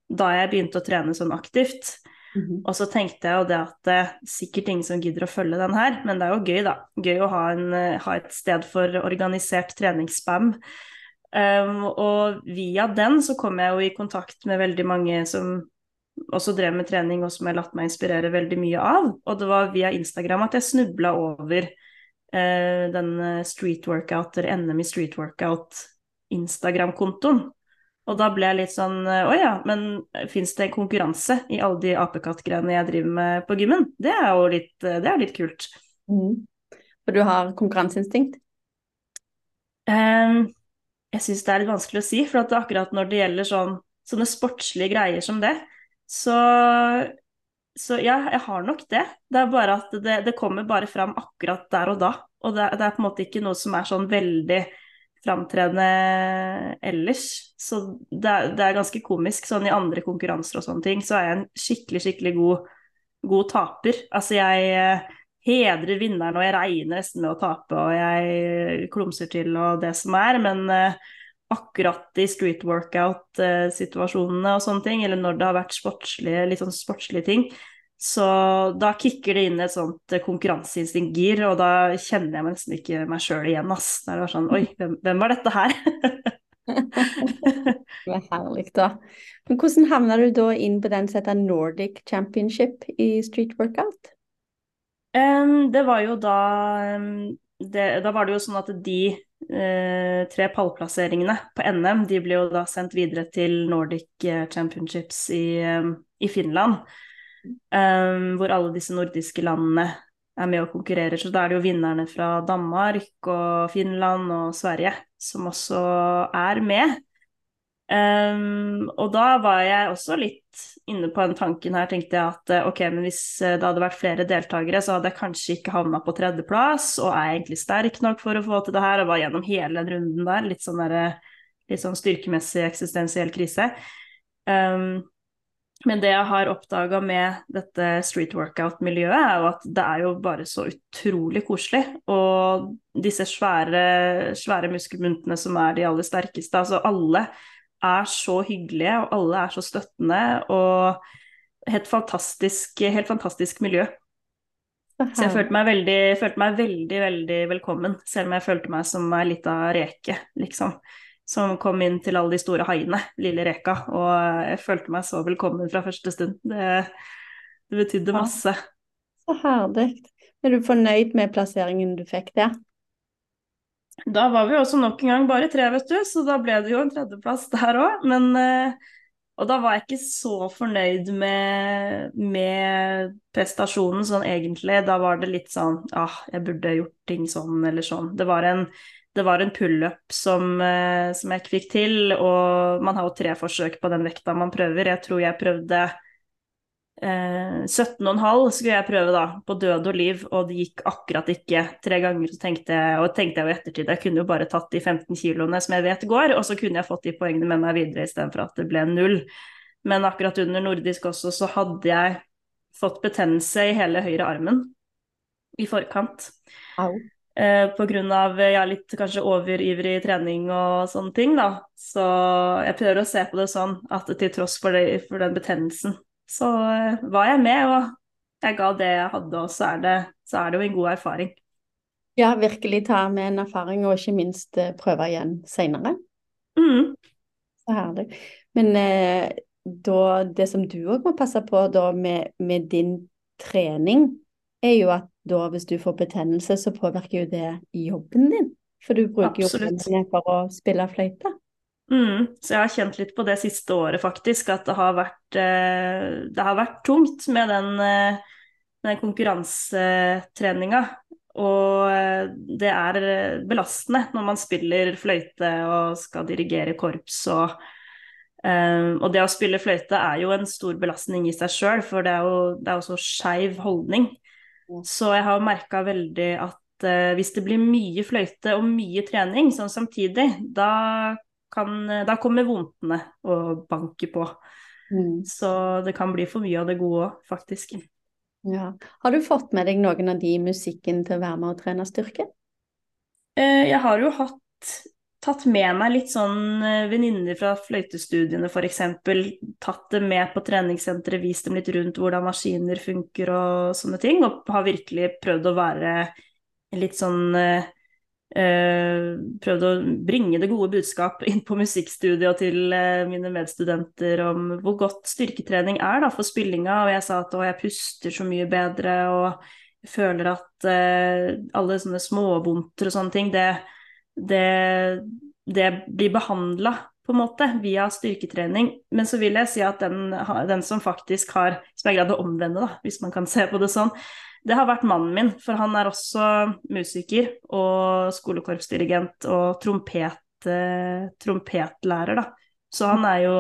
da jeg begynte å trene sånn aktivt. Mhm. Og så tenkte jeg jo det at det er sikkert ingen som gidder å følge den her, men det er jo gøy, da. Gøy å ha, en, eh, ha et sted for organisert treningsspam. Um, og via den så kom jeg jo i kontakt med veldig mange som også drev med trening, og som jeg har latt meg inspirere veldig mye av. Og det var via Instagram at jeg snubla over uh, den eh, street workout, eller NM i street workout, Instagram-kontoen. Og da ble jeg litt sånn Å ja, men fins det en konkurranse i alle de apekattgreiene jeg driver med på gymmen? Det er jo litt, det er litt kult. Mm. For du har konkurranseinstinkt? Um, jeg syns det er litt vanskelig å si, for at akkurat når det gjelder sånn, sånne sportslige greier som det, så, så ja, jeg har nok det. Det er bare at det, det kommer bare fram akkurat der og da. Og det, det er på en måte ikke noe som er sånn veldig framtredende ellers. Så det, er- det er ganske komisk. Sånn i andre konkurranser og sånne ting, så er jeg en skikkelig, skikkelig god, god taper. Altså jeg eh, hedrer vinneren, og jeg regner nesten med å tape, og jeg klumser til og det som er, men uh, akkurat i street workout-situasjonene og sånne ting, eller når det har vært sportslige, litt sånn sportslige ting, så da kicker det inn et sånt eh, konkurranseinstinkt-gir, og da kjenner jeg nesten ikke meg sjøl igjen, ass. Da er det bare sånn Oi, hvem, hvem var dette her? Det var herlig, da. Men hvordan havna du da inn på den som heter Nordic Championship i street workout? Um, det var jo da um, det, Da var det jo sånn at de uh, tre pallplasseringene på NM, de ble jo da sendt videre til Nordic eh, Championships i, um, i Finland. Em, hvor alle disse nordiske landene er med og konkurrerer. Så da er det jo vinnerne fra Danmark og Finland og Sverige som også er med. Um, og da var jeg også litt inne på den tanken her, tenkte jeg at eh, ok, men hvis eh, det hadde vært flere deltakere, så hadde jeg kanskje ikke havna på tredjeplass, og er jeg egentlig sterk nok for å få til det her, og var gjennom hele den runden der, litt sånn, der, litt sånn styrkemessig eksistensiell krise. Um, men det jeg har oppdaga med dette street workout-miljøet, er jo at det er jo bare så utrolig koselig. Og disse svære, svære muskelbuntene som er de aller sterkeste, altså alle er så hyggelige, og alle er så støttende, og helt fantastisk, helt fantastisk miljø. Så jeg følte meg, veldig, følte meg veldig, veldig velkommen, selv om jeg følte meg som ei lita reke, liksom. Som kom inn til alle de store haiene, lille reka, og jeg følte meg så velkommen fra første stund. Det, det betydde Ja. masse. Så herlig. Er du fornøyd med plasseringen du fikk der? Da var vi også nok en gang bare tre, vet du, så da ble det jo en tredjeplass der òg. Men eh, Og da var jeg ikke så fornøyd med, med prestasjonen sånn egentlig. Da var det litt sånn ah, jeg burde gjort ting sånn eller sånn. Det var en, det var en pullup som, eh, som jeg ikke fikk til, og man har jo tre forsøk på den vekta man prøver. Jeg tror jeg prøvde eh, 17,5 skulle jeg prøve da, på død og liv, og det gikk akkurat ikke tre ganger. Så tenkte jeg, og tenkte jeg jo i ettertid, jeg kunne jo bare tatt de 15 kiloene som jeg vet går, og så kunne jeg fått de poengene med meg videre istedenfor at det ble null. Men akkurat under nordisk også, så hadde jeg fått betennelse i hele høyre armen i forkant. Au. Eh, av er litt kanskje overivrig trening og sånne ting, da. Så jeg prøver å se på det sånn at til tross for, det, for den betennelsen, så eh, var jeg med, og jeg ga det jeg hadde, og så er det, så er det jo en god erfaring. Ja, virkelig ta med en erfaring, og ikke minst eh, prøve igjen senere. Mm. Så herlig. Men eh, da, det som du òg må passe på da med, med, din trening, er jo at da hvis du får betennelse, så påvirker jo det jobben din. For du bruker Absolutt. jo hendene for å spille fløyte. Mm, så jeg har kjent litt på det siste året, faktisk, at det har vært, eh, det har vært tungt med den, eh, den konkurransetreninga. Og eh, det er belastende når man spiller fløyte og skal dirigere korps og Og det å spille fløyte er jo en stor belastning i seg sjøl, for det er jo, det er også så skeiv holdning. Så jeg har merka veldig at hvis det blir mye fløyte og mye trening sånn samtidig, da, kan, da kommer vondtene og banker på. Mm. Så det kan bli for mye av det gode òg, faktisk. Ja. Har du fått med deg noen av de i musikken til å være med og trene styrke? Uh, jeg har jo hatt tatt med meg litt sånn eh, venninner fra fløytestudiene f.eks. Tatt dem med på treningssenteret, vist dem litt rundt hvordan maskiner funker og sånne ting. Og har virkelig prøvd å være litt sånn uh, Prøvd å bringe det gode budskap inn på musikkstudiet til uh, mine medstudenter om hvor godt styrketrening er da, for spillinga. Og jeg sa at jeg puster så mye bedre og føler at alle sånne småvondter og sånne ting, det det, det blir behandla på en måte via styrketrening. Men så vil jeg si at den, den som faktisk har som jeg greide å omvende, da, hvis man kan se på det sånn, det har vært mannen min. For han er også musiker og skolekorpsdirigent og trompet, eh, trompetlærer, da. Så han er jo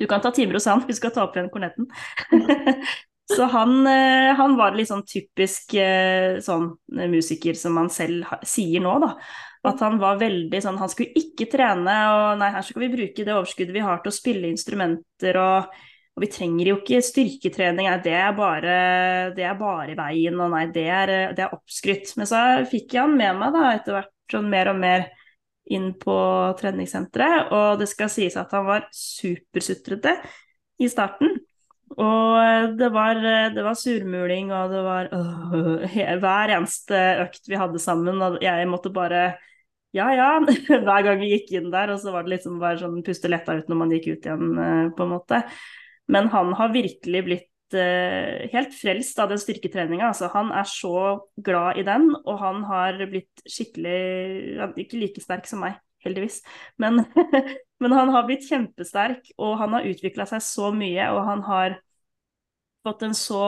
Du kan ta timer hos han, vi skal ta opp igjen kornetten. Så han, eh, han, var litt sånn typisk eh, sånn musiker som han selv sier nå, da. At han var veldig sånn Han skulle ikke trene, og nei, her skal vi bruke det overskuddet vi har til å spille instrumenter, og, og vi trenger jo ikke styrketrening, nei, det er bare, det er bare veien, og nei, det er, det er oppskrytt. Men så fikk jeg han med meg da, etter hvert sånn mer og mer inn på treningssenteret, og det skal sies at han var supersutrete i starten. Og det var, det var, surmuling, og det var øh, hver eneste økt vi hadde sammen. Og jeg måtte bare ja ja, hver gang vi gikk inn der. Og så var det liksom bare sånn puste letta ut når man gikk ut igjen, eh, på en måte. Men han har virkelig blitt eh, helt frelst av den styrketreninga. Altså, han er så glad i den, og han har blitt skikkelig Ikke like sterk som meg, heldigvis, men, men han har blitt kjempesterk, og han har utvikla seg så mye, og han har fått en så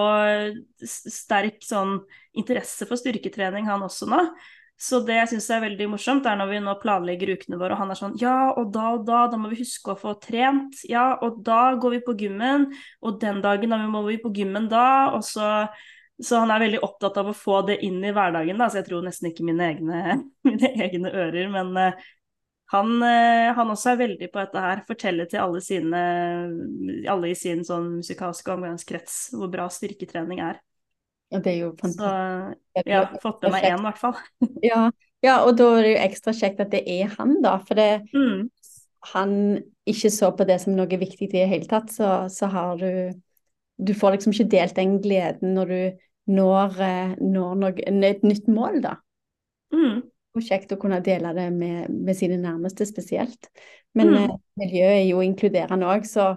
sterk sånn interesse for styrketrening, han også nå. Så det jeg syns er veldig morsomt, er når vi nå planlegger ukene våre, og han er sånn Ja, og da og da, da må vi huske å få trent. Ja, og da går vi på gymmen. Og den dagen, da må vi på gymmen da. Og så så han er veldig opptatt av å få det inn i hverdagen, da. Så jeg tror nesten ikke mine egne, mine egne ører. Men uh, han, uh, han, også er veldig på dette her. Fortelle til alle sine Alle i sin sånn musikalske omgangskrets hvor bra styrketrening er. Og det er jo fantastisk. Så ja, fått med meg én i hvert fall. ja, ja, og da er det jo ekstra kjekt at det er han, da. For det, mm. han ikke så på det som noe viktig i det hele tatt, så, så, har du Du får liksom ikke delt den gleden når du når, eh, når noe, et nytt mål, da. Mm. Og kjekt å kunne dele det med, med sine nærmeste spesielt. Men mm. eh, miljøet er jo inkluderende òg, så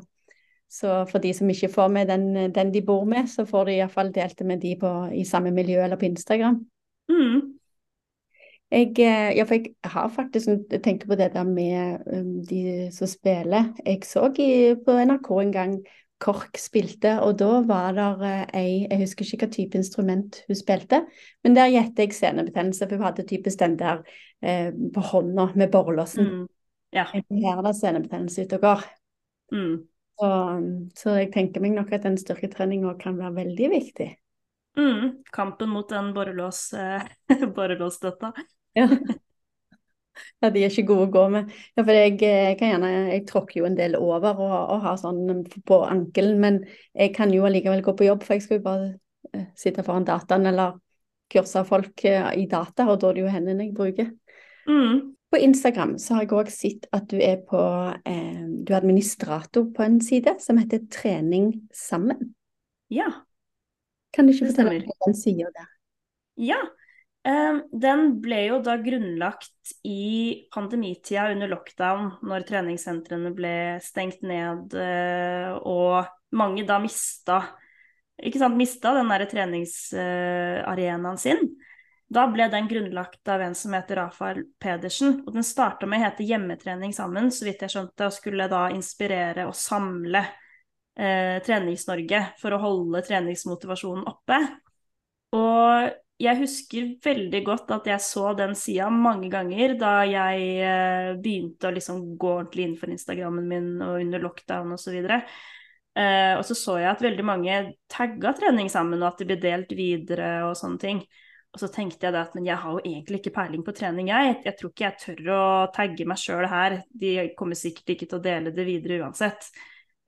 så for de som ikke får med den, den de bor med, så får de iallfall delt det med de på, i samme miljø eller på Instagram. Mm. Jeg, eh, ja, for jeg har faktisk tenkt på det der med um, de som spiller. Jeg så i, på NRK en gang KORK spilte, og da var det uh, ei Jeg husker ikke hva type instrument hun spilte, men der gjetter jeg senebetennelse, for hun hadde typisk den der eh, på hånda med borrelåsen. Mm. Ja. Her er det senebetennelse ute og går. Mm. Så, så, jeg tenker meg nok at den styrketreninga kan være veldig viktig. Mm, kampen mot den borrelås, eh, borrelåsstøtta. ja. ja, de er ikke gode å gå med. Ja, for jeg, jeg kan gjerne, jeg tråkker jo en del over og, og har sånn på ankelen, men jeg kan jo allikevel gå på jobb, for jeg skal jo bare uh, sitte foran dataen eller kurse folk i data, og da er det jo hendene jeg bruker. Mm. På Instagram så har jeg òg sett at du er på eh, Du er administrator på en side som heter Trening sammen. Ja. Kan du ikke fortelle om den sier der? Ja. Eh, den ble jo da grunnlagt i pandemitida under lockdown, når treningssentrene ble stengt ned eh, og mange da mista ikke sant, mista den der treningsarenaen sin. Da ble den grunnlagt av en som heter Rafael Pedersen. Og den starta med å hete Hjemmetrening sammen, så vidt jeg skjønte, og skulle da inspirere og samle eh, Trenings-Norge for å holde treningsmotivasjonen oppe. Og jeg husker veldig godt at jeg så den sida mange ganger da jeg eh, begynte å liksom gå ordentlig inn for Instagrammen min og under lockdown osv. Eh, og så så jeg at veldig mange tagga trening sammen, og at det ble delt videre og sånne ting. Og så tenkte jeg da at men jeg har jo egentlig ikke peiling på trening, jeg. Jeg tror ikke jeg tør å tagge meg sjøl her. De kommer sikkert ikke til å dele det videre uansett.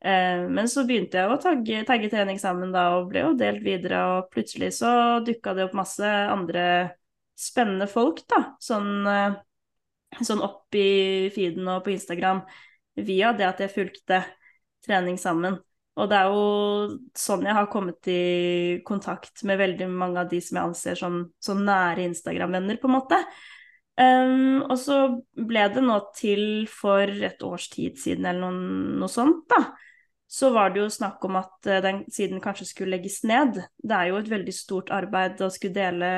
Eh, men så begynte jeg å tagge, tagge, trening sammen da, og ble jo delt videre. Og plutselig så dukka det opp masse andre spennende folk, da. Sånn, eh, sånn opp i feeden og på Instagram via det at jeg fulgte trening sammen. Og det er jo sånn jeg har kommet i kontakt med veldig mange av de som jeg anser som, som nære Instagram-venner, på en måte. Um, og så ble det nå til for et års tid siden eller noe, noe sånt, da. Så var det jo snakk om at uh, den siden kanskje skulle legges ned. Det er jo et veldig stort arbeid å skulle dele,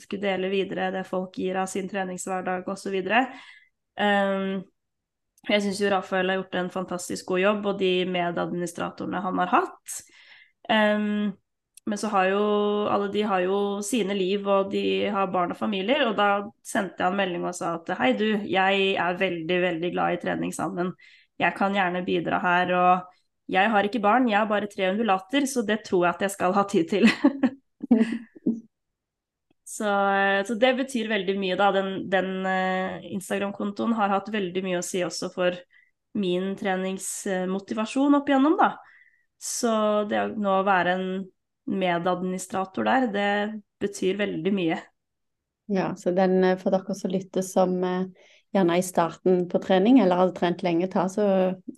skulle dele videre det folk gir av sin treningshverdag osv. Um, jeg syns jo Rafael har gjort en fantastisk god jobb, og de medadministratorene han har hatt. Um, men så har jo alle de har jo sine liv, og de har barn og familier. Og da sendte jeg en melding og sa at hei, du, jeg er veldig, veldig glad i trening sammen. Jeg kan gjerne bidra her. Og jeg har ikke barn, jeg har bare tre undulater, så det tror jeg at jeg skal ha tid til. Så, eh, så, det betyr veldig mye, da. Den, den uh, Instagram-kontoen har hatt veldig mye å si også for min treningsmotivasjon opp igjennom, da. Så det å nå være en medadministrator der, det betyr veldig mye. Ja, så den eh, for dere som lytter som gjerne i starten på trening, eller har trent lenge, ta så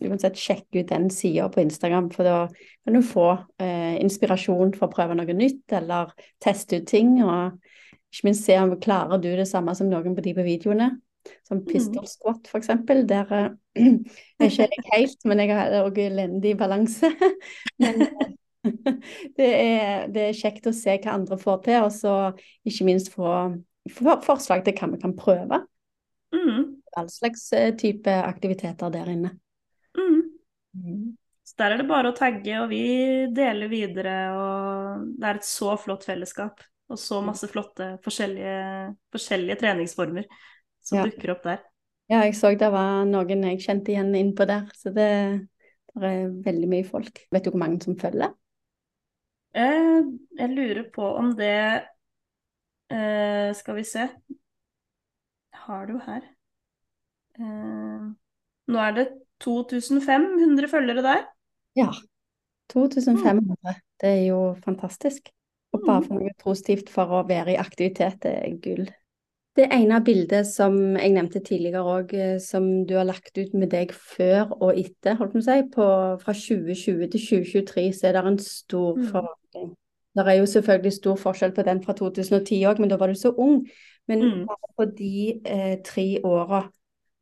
uansett sjekk ut den sida på Instagram, for da kan du få eh, inspirasjon for å prøve noe nytt, eller teste ut ting. og ikke minst se om klarer du det samme som noen på de på videoene. Som mm. pistol squat, for eksempel. Der uh, er ikke jeg helt, men jeg har òg elendig balanse. men det er, det er, kjekt å se hva andre får til, og så ikke minst få for, forslag til hva vi kan prøve. Mm. All slags eh, type aktiviteter der inne. Mm. Mm. Så der er det bare å tagge, og vi deler videre, og det er et så flott fellesskap. Og så masse flotte forskjellige, forskjellige treningsformer som ja. dukker opp der. Ja, jeg så det var noen jeg kjente igjen innpå der. Så det, det er veldig mye folk. Vet du hvor mange som følger? Eh, jeg lurer på om det eh, Skal vi se Har du her eh, Nå er det 2500 følgere der. Ja. 2500. Mm. Det er jo fantastisk. Og bare for noe positivt for å være i aktivitet, det er gull. Det ene bildet som jeg nevnte tidligere òg, eh, som du har lagt ut med deg før og etter, holdt på å si, på, fra 2020 til 2023, så er det en stor mm. forandring. Det er jo selvfølgelig stor forskjell på den fra 2010 òg, men da var du så ung. Men mm. på de eh, tre åra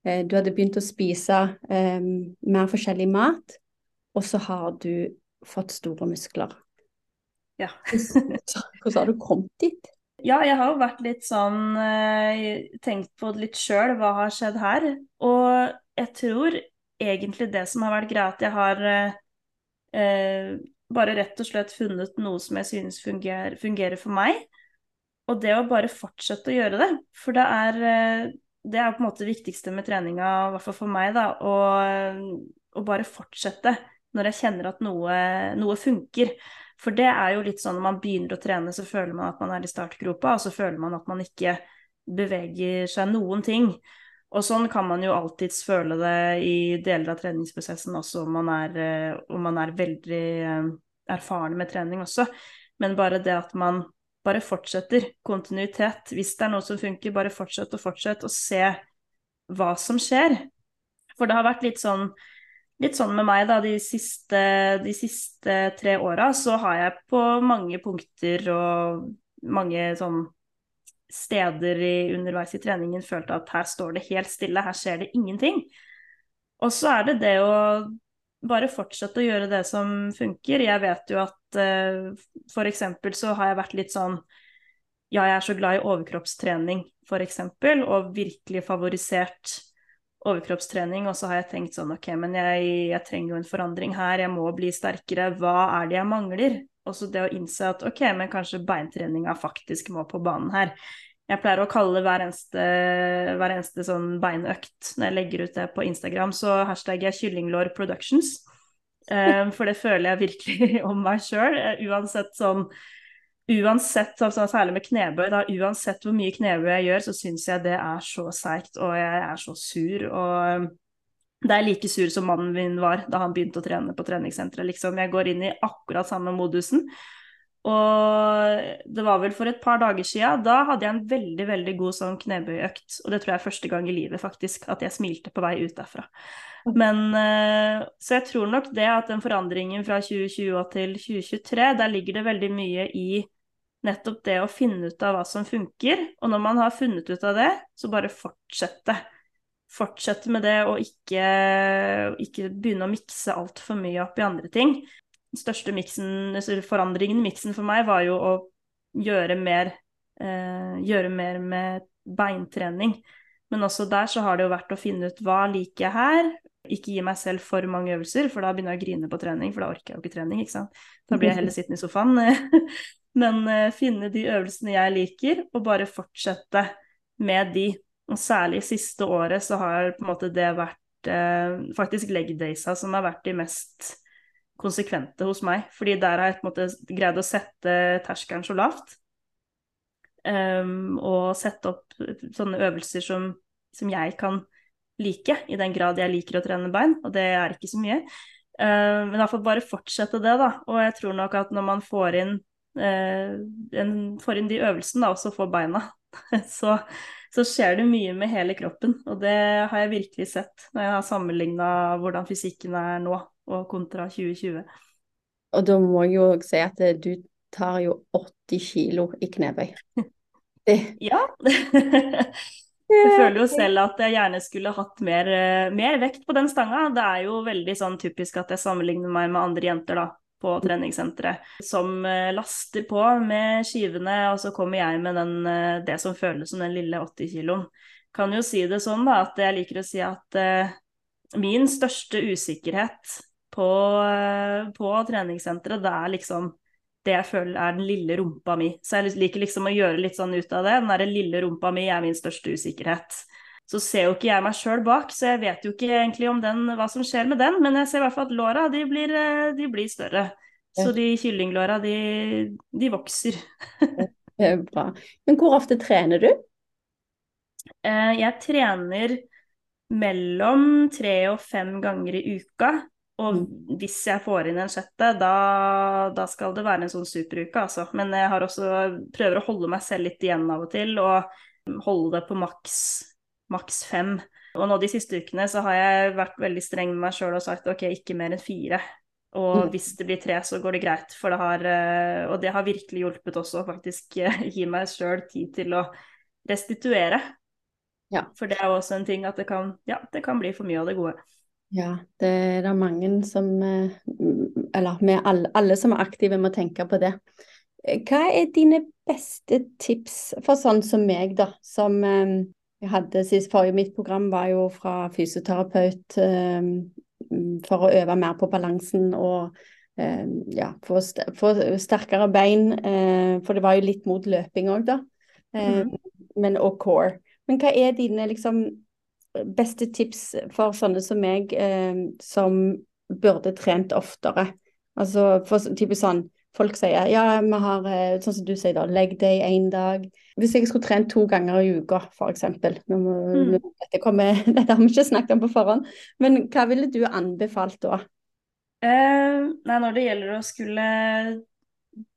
eh, du hadde begynt å spise eh, mer forskjellig mat, og så har du fått store muskler. Ja. Hvordan har du kommet dit? Ja, jeg har jo vært litt sånn eh, Tenkt på det litt sjøl, hva har skjedd her? Og jeg tror egentlig det som har vært greia, at jeg har eh, bare rett og slett funnet noe som jeg synes fungerer, fungerer, for meg. Og det å bare fortsette å gjøre det. For det er, eh, det er på en måte det viktigste med treninga, i hvert fall for meg, da. Å bare fortsette når jeg kjenner at noe, noe funker. For det er jo litt sånn når man begynner å trene, så føler man at man er i startgropa, og så føler man at man ikke beveger seg noen ting. Og sånn kan man jo alltids føle det i deler av treningsprosessen også, om man er, eh, om man er veldig eh, erfaren med trening også. Men bare det at man bare fortsetter kontinuitet. Hvis det er noe som funker, bare fortsett og fortsett, og se hva som skjer. For det har vært litt sånn litt sånn med meg, da, de siste, de siste tre åra, så har jeg på mange punkter og mange sånn steder i, underveis i treningen følt at her står det helt stille, her skjer det ingenting. Og så er det det å bare fortsette å gjøre det som funker. Jeg vet jo at uh, for eksempel så har jeg vært litt sånn Ja, jeg er så glad i overkroppstrening, eksempel, og virkelig favorisert overkroppstrening. Og så har jeg tenkt sånn OK, men jeg, jeg trenger jo en forandring her, jeg må bli sterkere. Hva er det jeg mangler? Og så det å innse at OK, men kanskje beintreninga faktisk må på banen her. Jeg pleier å kalle hver eneste, hver eneste sånn beinøkt når jeg legger ut det på Instagram, så hashtagger jeg kyllinglår productions. Um, for det føler jeg virkelig om meg sjøl. Uansett sånn Uansett, altså, særlig med knebøy, da, uansett hvor mye knebøy jeg gjør, så syns jeg det er så seigt, og jeg er så sur. Og det er like sur som mannen min var da han begynte å trene på treningssenteret. Liksom. Jeg går inn i akkurat samme modusen. Og det var vel for et par dager sia, da hadde jeg en veldig veldig god sånn knebøyøkt. Og det tror jeg er første gang i livet, faktisk, at jeg smilte på vei ut derfra. Men eh, Så jeg tror nok det at den forandringen fra 2020 til 2023, der ligger det veldig mye i nettopp det å finne ut av hva som funker. Og når man har funnet ut av det, så bare fortsette. Fortsette med det og ikke, ikke begynne å mikse altfor mye opp i andre ting største miksen, forandringen i miksen for meg var jo å gjøre mer, eh, gjøre mer med beintrening. Men også der så har det jo vært å finne ut hva liker jeg her. Ikke gi meg selv for mange øvelser, for da begynner jeg å grine på trening, for da orker jeg jo ikke trening, ikke sant. Da blir jeg heller sittende i sofaen. Men eh, finne de øvelsene jeg liker, og bare fortsette med de. Og særlig siste året så har på en måte det vært eh, faktisk leg daysa som har vært de mest konsekvente hos meg. Fordi der har jeg på en måte greid å sette terskelen så lavt. Um, og sette opp sånne øvelser som, som, jeg kan like, i den grad jeg liker å trene bein, og det er ikke så mye. Uh, men iallfall bare fortsette det, da. Og jeg tror nok at når man får inn, uh, en, får inn de øvelsene, og så får beina, så, så, skjer det mye med hele kroppen. Og det har jeg virkelig sett når jeg har sammenligna hvordan fysikken er nå og kontra 2020. Og da må jeg jo si at du tar jo 80 kilo i knebøy. Ja. Jeg føler jo selv at jeg gjerne skulle hatt mer, eh, mer, vekt på den stanga. Det er jo veldig sånn typisk at jeg sammenligner meg med andre jenter da, på treningssenteret som eh, laster på med skivene, og så kommer jeg med den, eh, det som føles som den lille 80-kiloen. Kan jo si det sånn da, at jeg liker å si at uh, min største usikkerhet på, eh, på treningssenteret, det er liksom det jeg føler er den lille rumpa mi. Så jeg liker liksom å gjøre litt sånn ut av det. Den derre lille rumpa mi er min største usikkerhet. Så ser jo ikke jeg meg sjøl bak, så jeg vet jo ikke egentlig om den, hva som skjer med den. Men jeg ser i hvert fall at låra, de blir, eh, de blir større. Så de kyllinglåra, de, de vokser. det er bra. Men hvor ofte trener du? Eh, jeg trener mellom tre og fem ganger i uka. Og hvis jeg får inn en sjette, da, da skal det være en sånn superuke, altså. Men jeg har også prøver å holde meg selv litt igjen av og til, og holde det på maks, maks fem. Og nå de siste ukene så har jeg vært veldig streng med meg sjøl og sagt ok, ikke mer enn fire. Og mm. hvis det blir tre, så går det greit. For det har, eh, og det har virkelig hjulpet også, faktisk gi meg sjøl tid til å restituere. Ja. For det er også en ting at det kan, ja, det kan bli for mye av det gode. Ja, det er det mange som eh, Eller alle, alle som er aktive, må tenke på det. Hva er dine beste tips for sånn som meg, da, som eh, jeg hadde sist forrige mitt program var jo fra fysioterapeut eh, for å øve mer på balansen og ja, få, sterkere bein. For det var jo litt mot løping òg, da. Mm. Men og core. Men hva er dine liksom beste tips for sånne som meg, eh, som burde trent oftere? Altså for typisk sånn Folk sier ja, vi har eh, sånn som du sier da, leg day én dag. Hvis jeg skulle trent to ganger i uka, f.eks. Mm. Dette, dette har vi ikke snakket om på forhånd, men hva ville du anbefalt da? Eh, nei, når det gjelder å skulle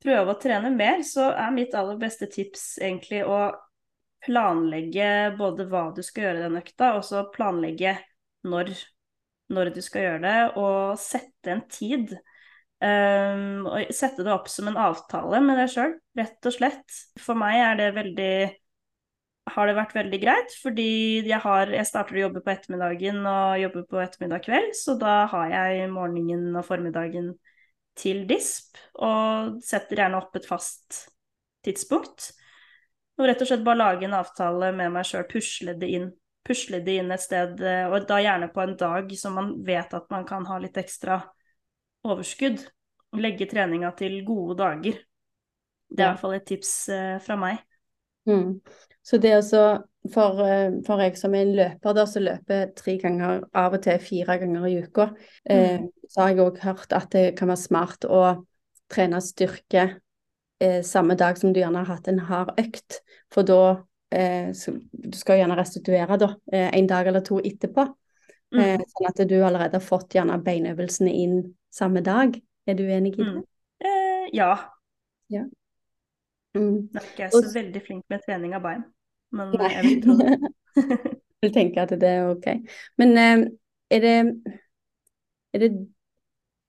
prøve å trene mer, så er mitt aller beste tips egentlig å planlegge både hva du skal gjøre den økta, og så planlegge når, når, du skal gjøre det, og sette en tid. Um, og sette det opp som en avtale med deg sjøl, rett og slett. For meg er det veldig har det vært veldig greit, fordi jeg, har, jeg starter å jobbe på ettermiddagen og jobber på ettermiddag kveld, så da har jeg morgenen og formiddagen til disp, og setter gjerne opp et fast tidspunkt. Og rett og slett bare lage en avtale med meg sjøl, pusle det inn. Pusle det inn et sted, og da gjerne på en dag som man vet at man kan ha litt ekstra overskudd. Legge treninga til gode dager. Det er i hvert fall et tips eh, fra meg. Mm. Så det også for, eh, for, jeg som er en løper, da, som løper tre ganger, av og til fire ganger i uka, eh, mm. så har jeg òg hørt at det kan være smart å trene styrke eh, samme dag som du gjerne har hatt en hard økt. For da eh, Du skal gjerne restituere da, eh, en dag eller to etterpå. Mm. sånn at du allerede har fått gjerne beinøvelsene inn samme dag. Er du enig i det? Mm. ja. ja. Mm. Nå er ikke jeg så veldig flink med trening av bein, men Nei. jeg vil tro det. vil tenker at det er ok. Men uh, er, det, er det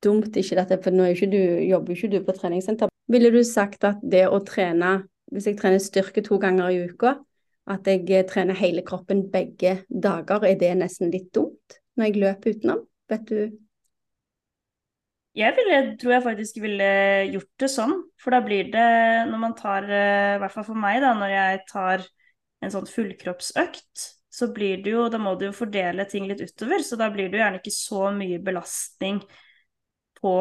dumt ikke dette, for nå ikke du, jobber ikke du på treningssenter. Ville du sagt at det å trene, hvis jeg trener styrke to ganger i uka, at jeg trener hele kroppen begge dager, er det nesten litt dumt når jeg løper utenom? Vet du jeg ville, tror jeg faktisk ville gjort det sånn. For da blir det, når man tar, eh, i hvert fall for meg, da, når jeg tar en sånn fullkroppsøkt, så blir det jo Da må du jo fordele ting litt utover, så da blir det jo gjerne ikke så mye belastning på,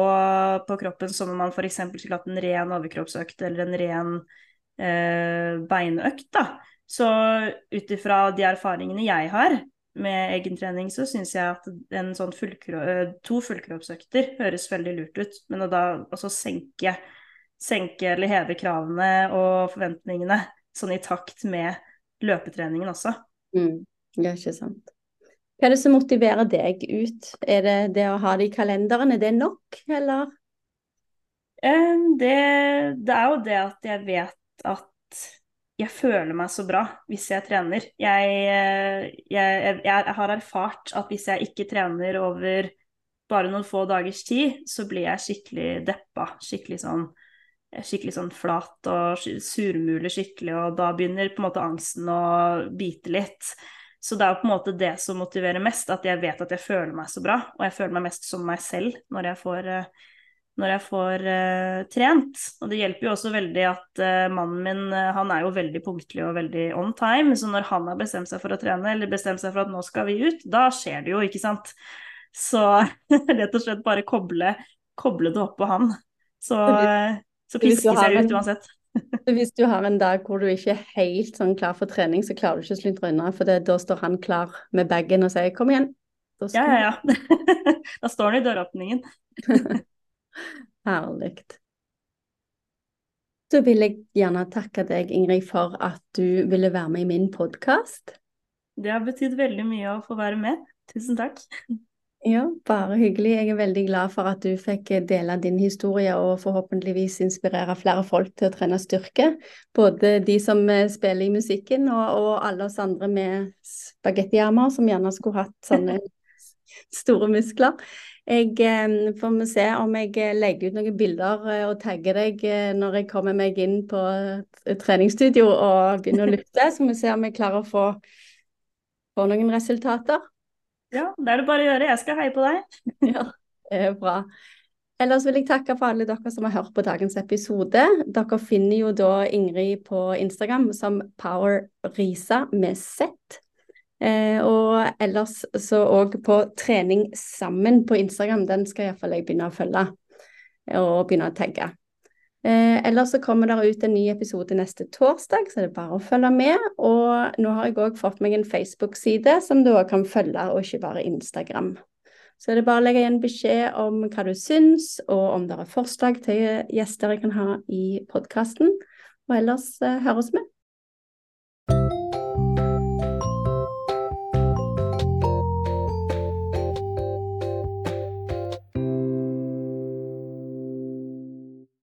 på kroppen som om man f.eks. skulle hatt en ren overkroppsøkt eller en ren eh, beinøkt, da. Så ut ifra de erfaringene jeg har, med egen trening, så syns jeg at sånn fullkro to fullkroppsøkter høres veldig lurt ut. Men å da også senke, senke eller heve kravene og forventningene sånn i takt med løpetreningen også. Mm, det er ikke sant. Hva er det som motiverer deg ut? Er det det å ha det i kalenderen, er det nok, eller? Det, det er jo det at jeg vet at jeg føler meg så bra hvis jeg trener. Jeg, jeg, jeg, jeg, har erfart at hvis jeg ikke trener over bare noen få dagers tid, så blir jeg skikkelig deppa. Skikkelig sånn, skikkelig sånn flat og surmuler skikkelig, og da begynner på en måte angsten å bite litt. Så det er jo på en måte det som motiverer mest, at jeg vet at jeg føler meg så bra, og jeg føler meg mest som meg selv når jeg får uh, når jeg får uh, trent. Og det hjelper jo også veldig at uh, mannen min uh, han er jo veldig punktlig og veldig on time, så når han har bestemt seg for å trene, eller bestemt seg for at nå skal vi ut, da skjer det jo, ikke sant. Så rett og slett bare koble, koble det opp på han. Så, så piskes jeg ut uansett. Hvis du har en dag hvor du ikke er helt sånn klar for trening, så klarer du ikke å slutte unna, for det, da står han klar med bagen og sier 'kom igjen'. Ja, ja, ja. da står han i døråpningen. Herlig. Så vil jeg gjerne takke deg, Ingrid, for at du ville være med i min podkast. Det har betydd veldig mye å få være med. Tusen takk. Ja, bare hyggelig. Jeg er veldig glad for at du fikk dele din historie og forhåpentligvis inspirere flere folk til å trene styrke. Både de som spiller i musikken og, og alle oss andre med spagettiarmer som gjerne skulle hatt sånne store muskler. Jeg eh, får vi se om jeg eh, legger ut noen bilder eh, og tagger deg når jeg kommer meg inn på treningsstudio og begynner å lytte. Så vi ser om jeg klarer å få, få noen resultater. Ja, det er det bare å gjøre. Jeg skal heie på deg. ja, det er bra. Ellers vil jeg takke for alle dere som har hørt på dagens episode. Dere finner jo da Ingrid på Instagram som powerrisa med Z. Eh, og ellers så òg på trening sammen på Instagram, den skal iallfall jeg begynne å følge og begynne å tagge. Eh, ellers så kommer det ut en ny episode neste torsdag, så det er bare å følge med. Og nå har jeg òg fått meg en Facebook-side som du òg kan følge, og ikke bare Instagram. Så det er bare å legge igjen beskjed om hva du syns, og om det er forslag til gjester jeg kan ha i podkasten. Og ellers eh, høres vi.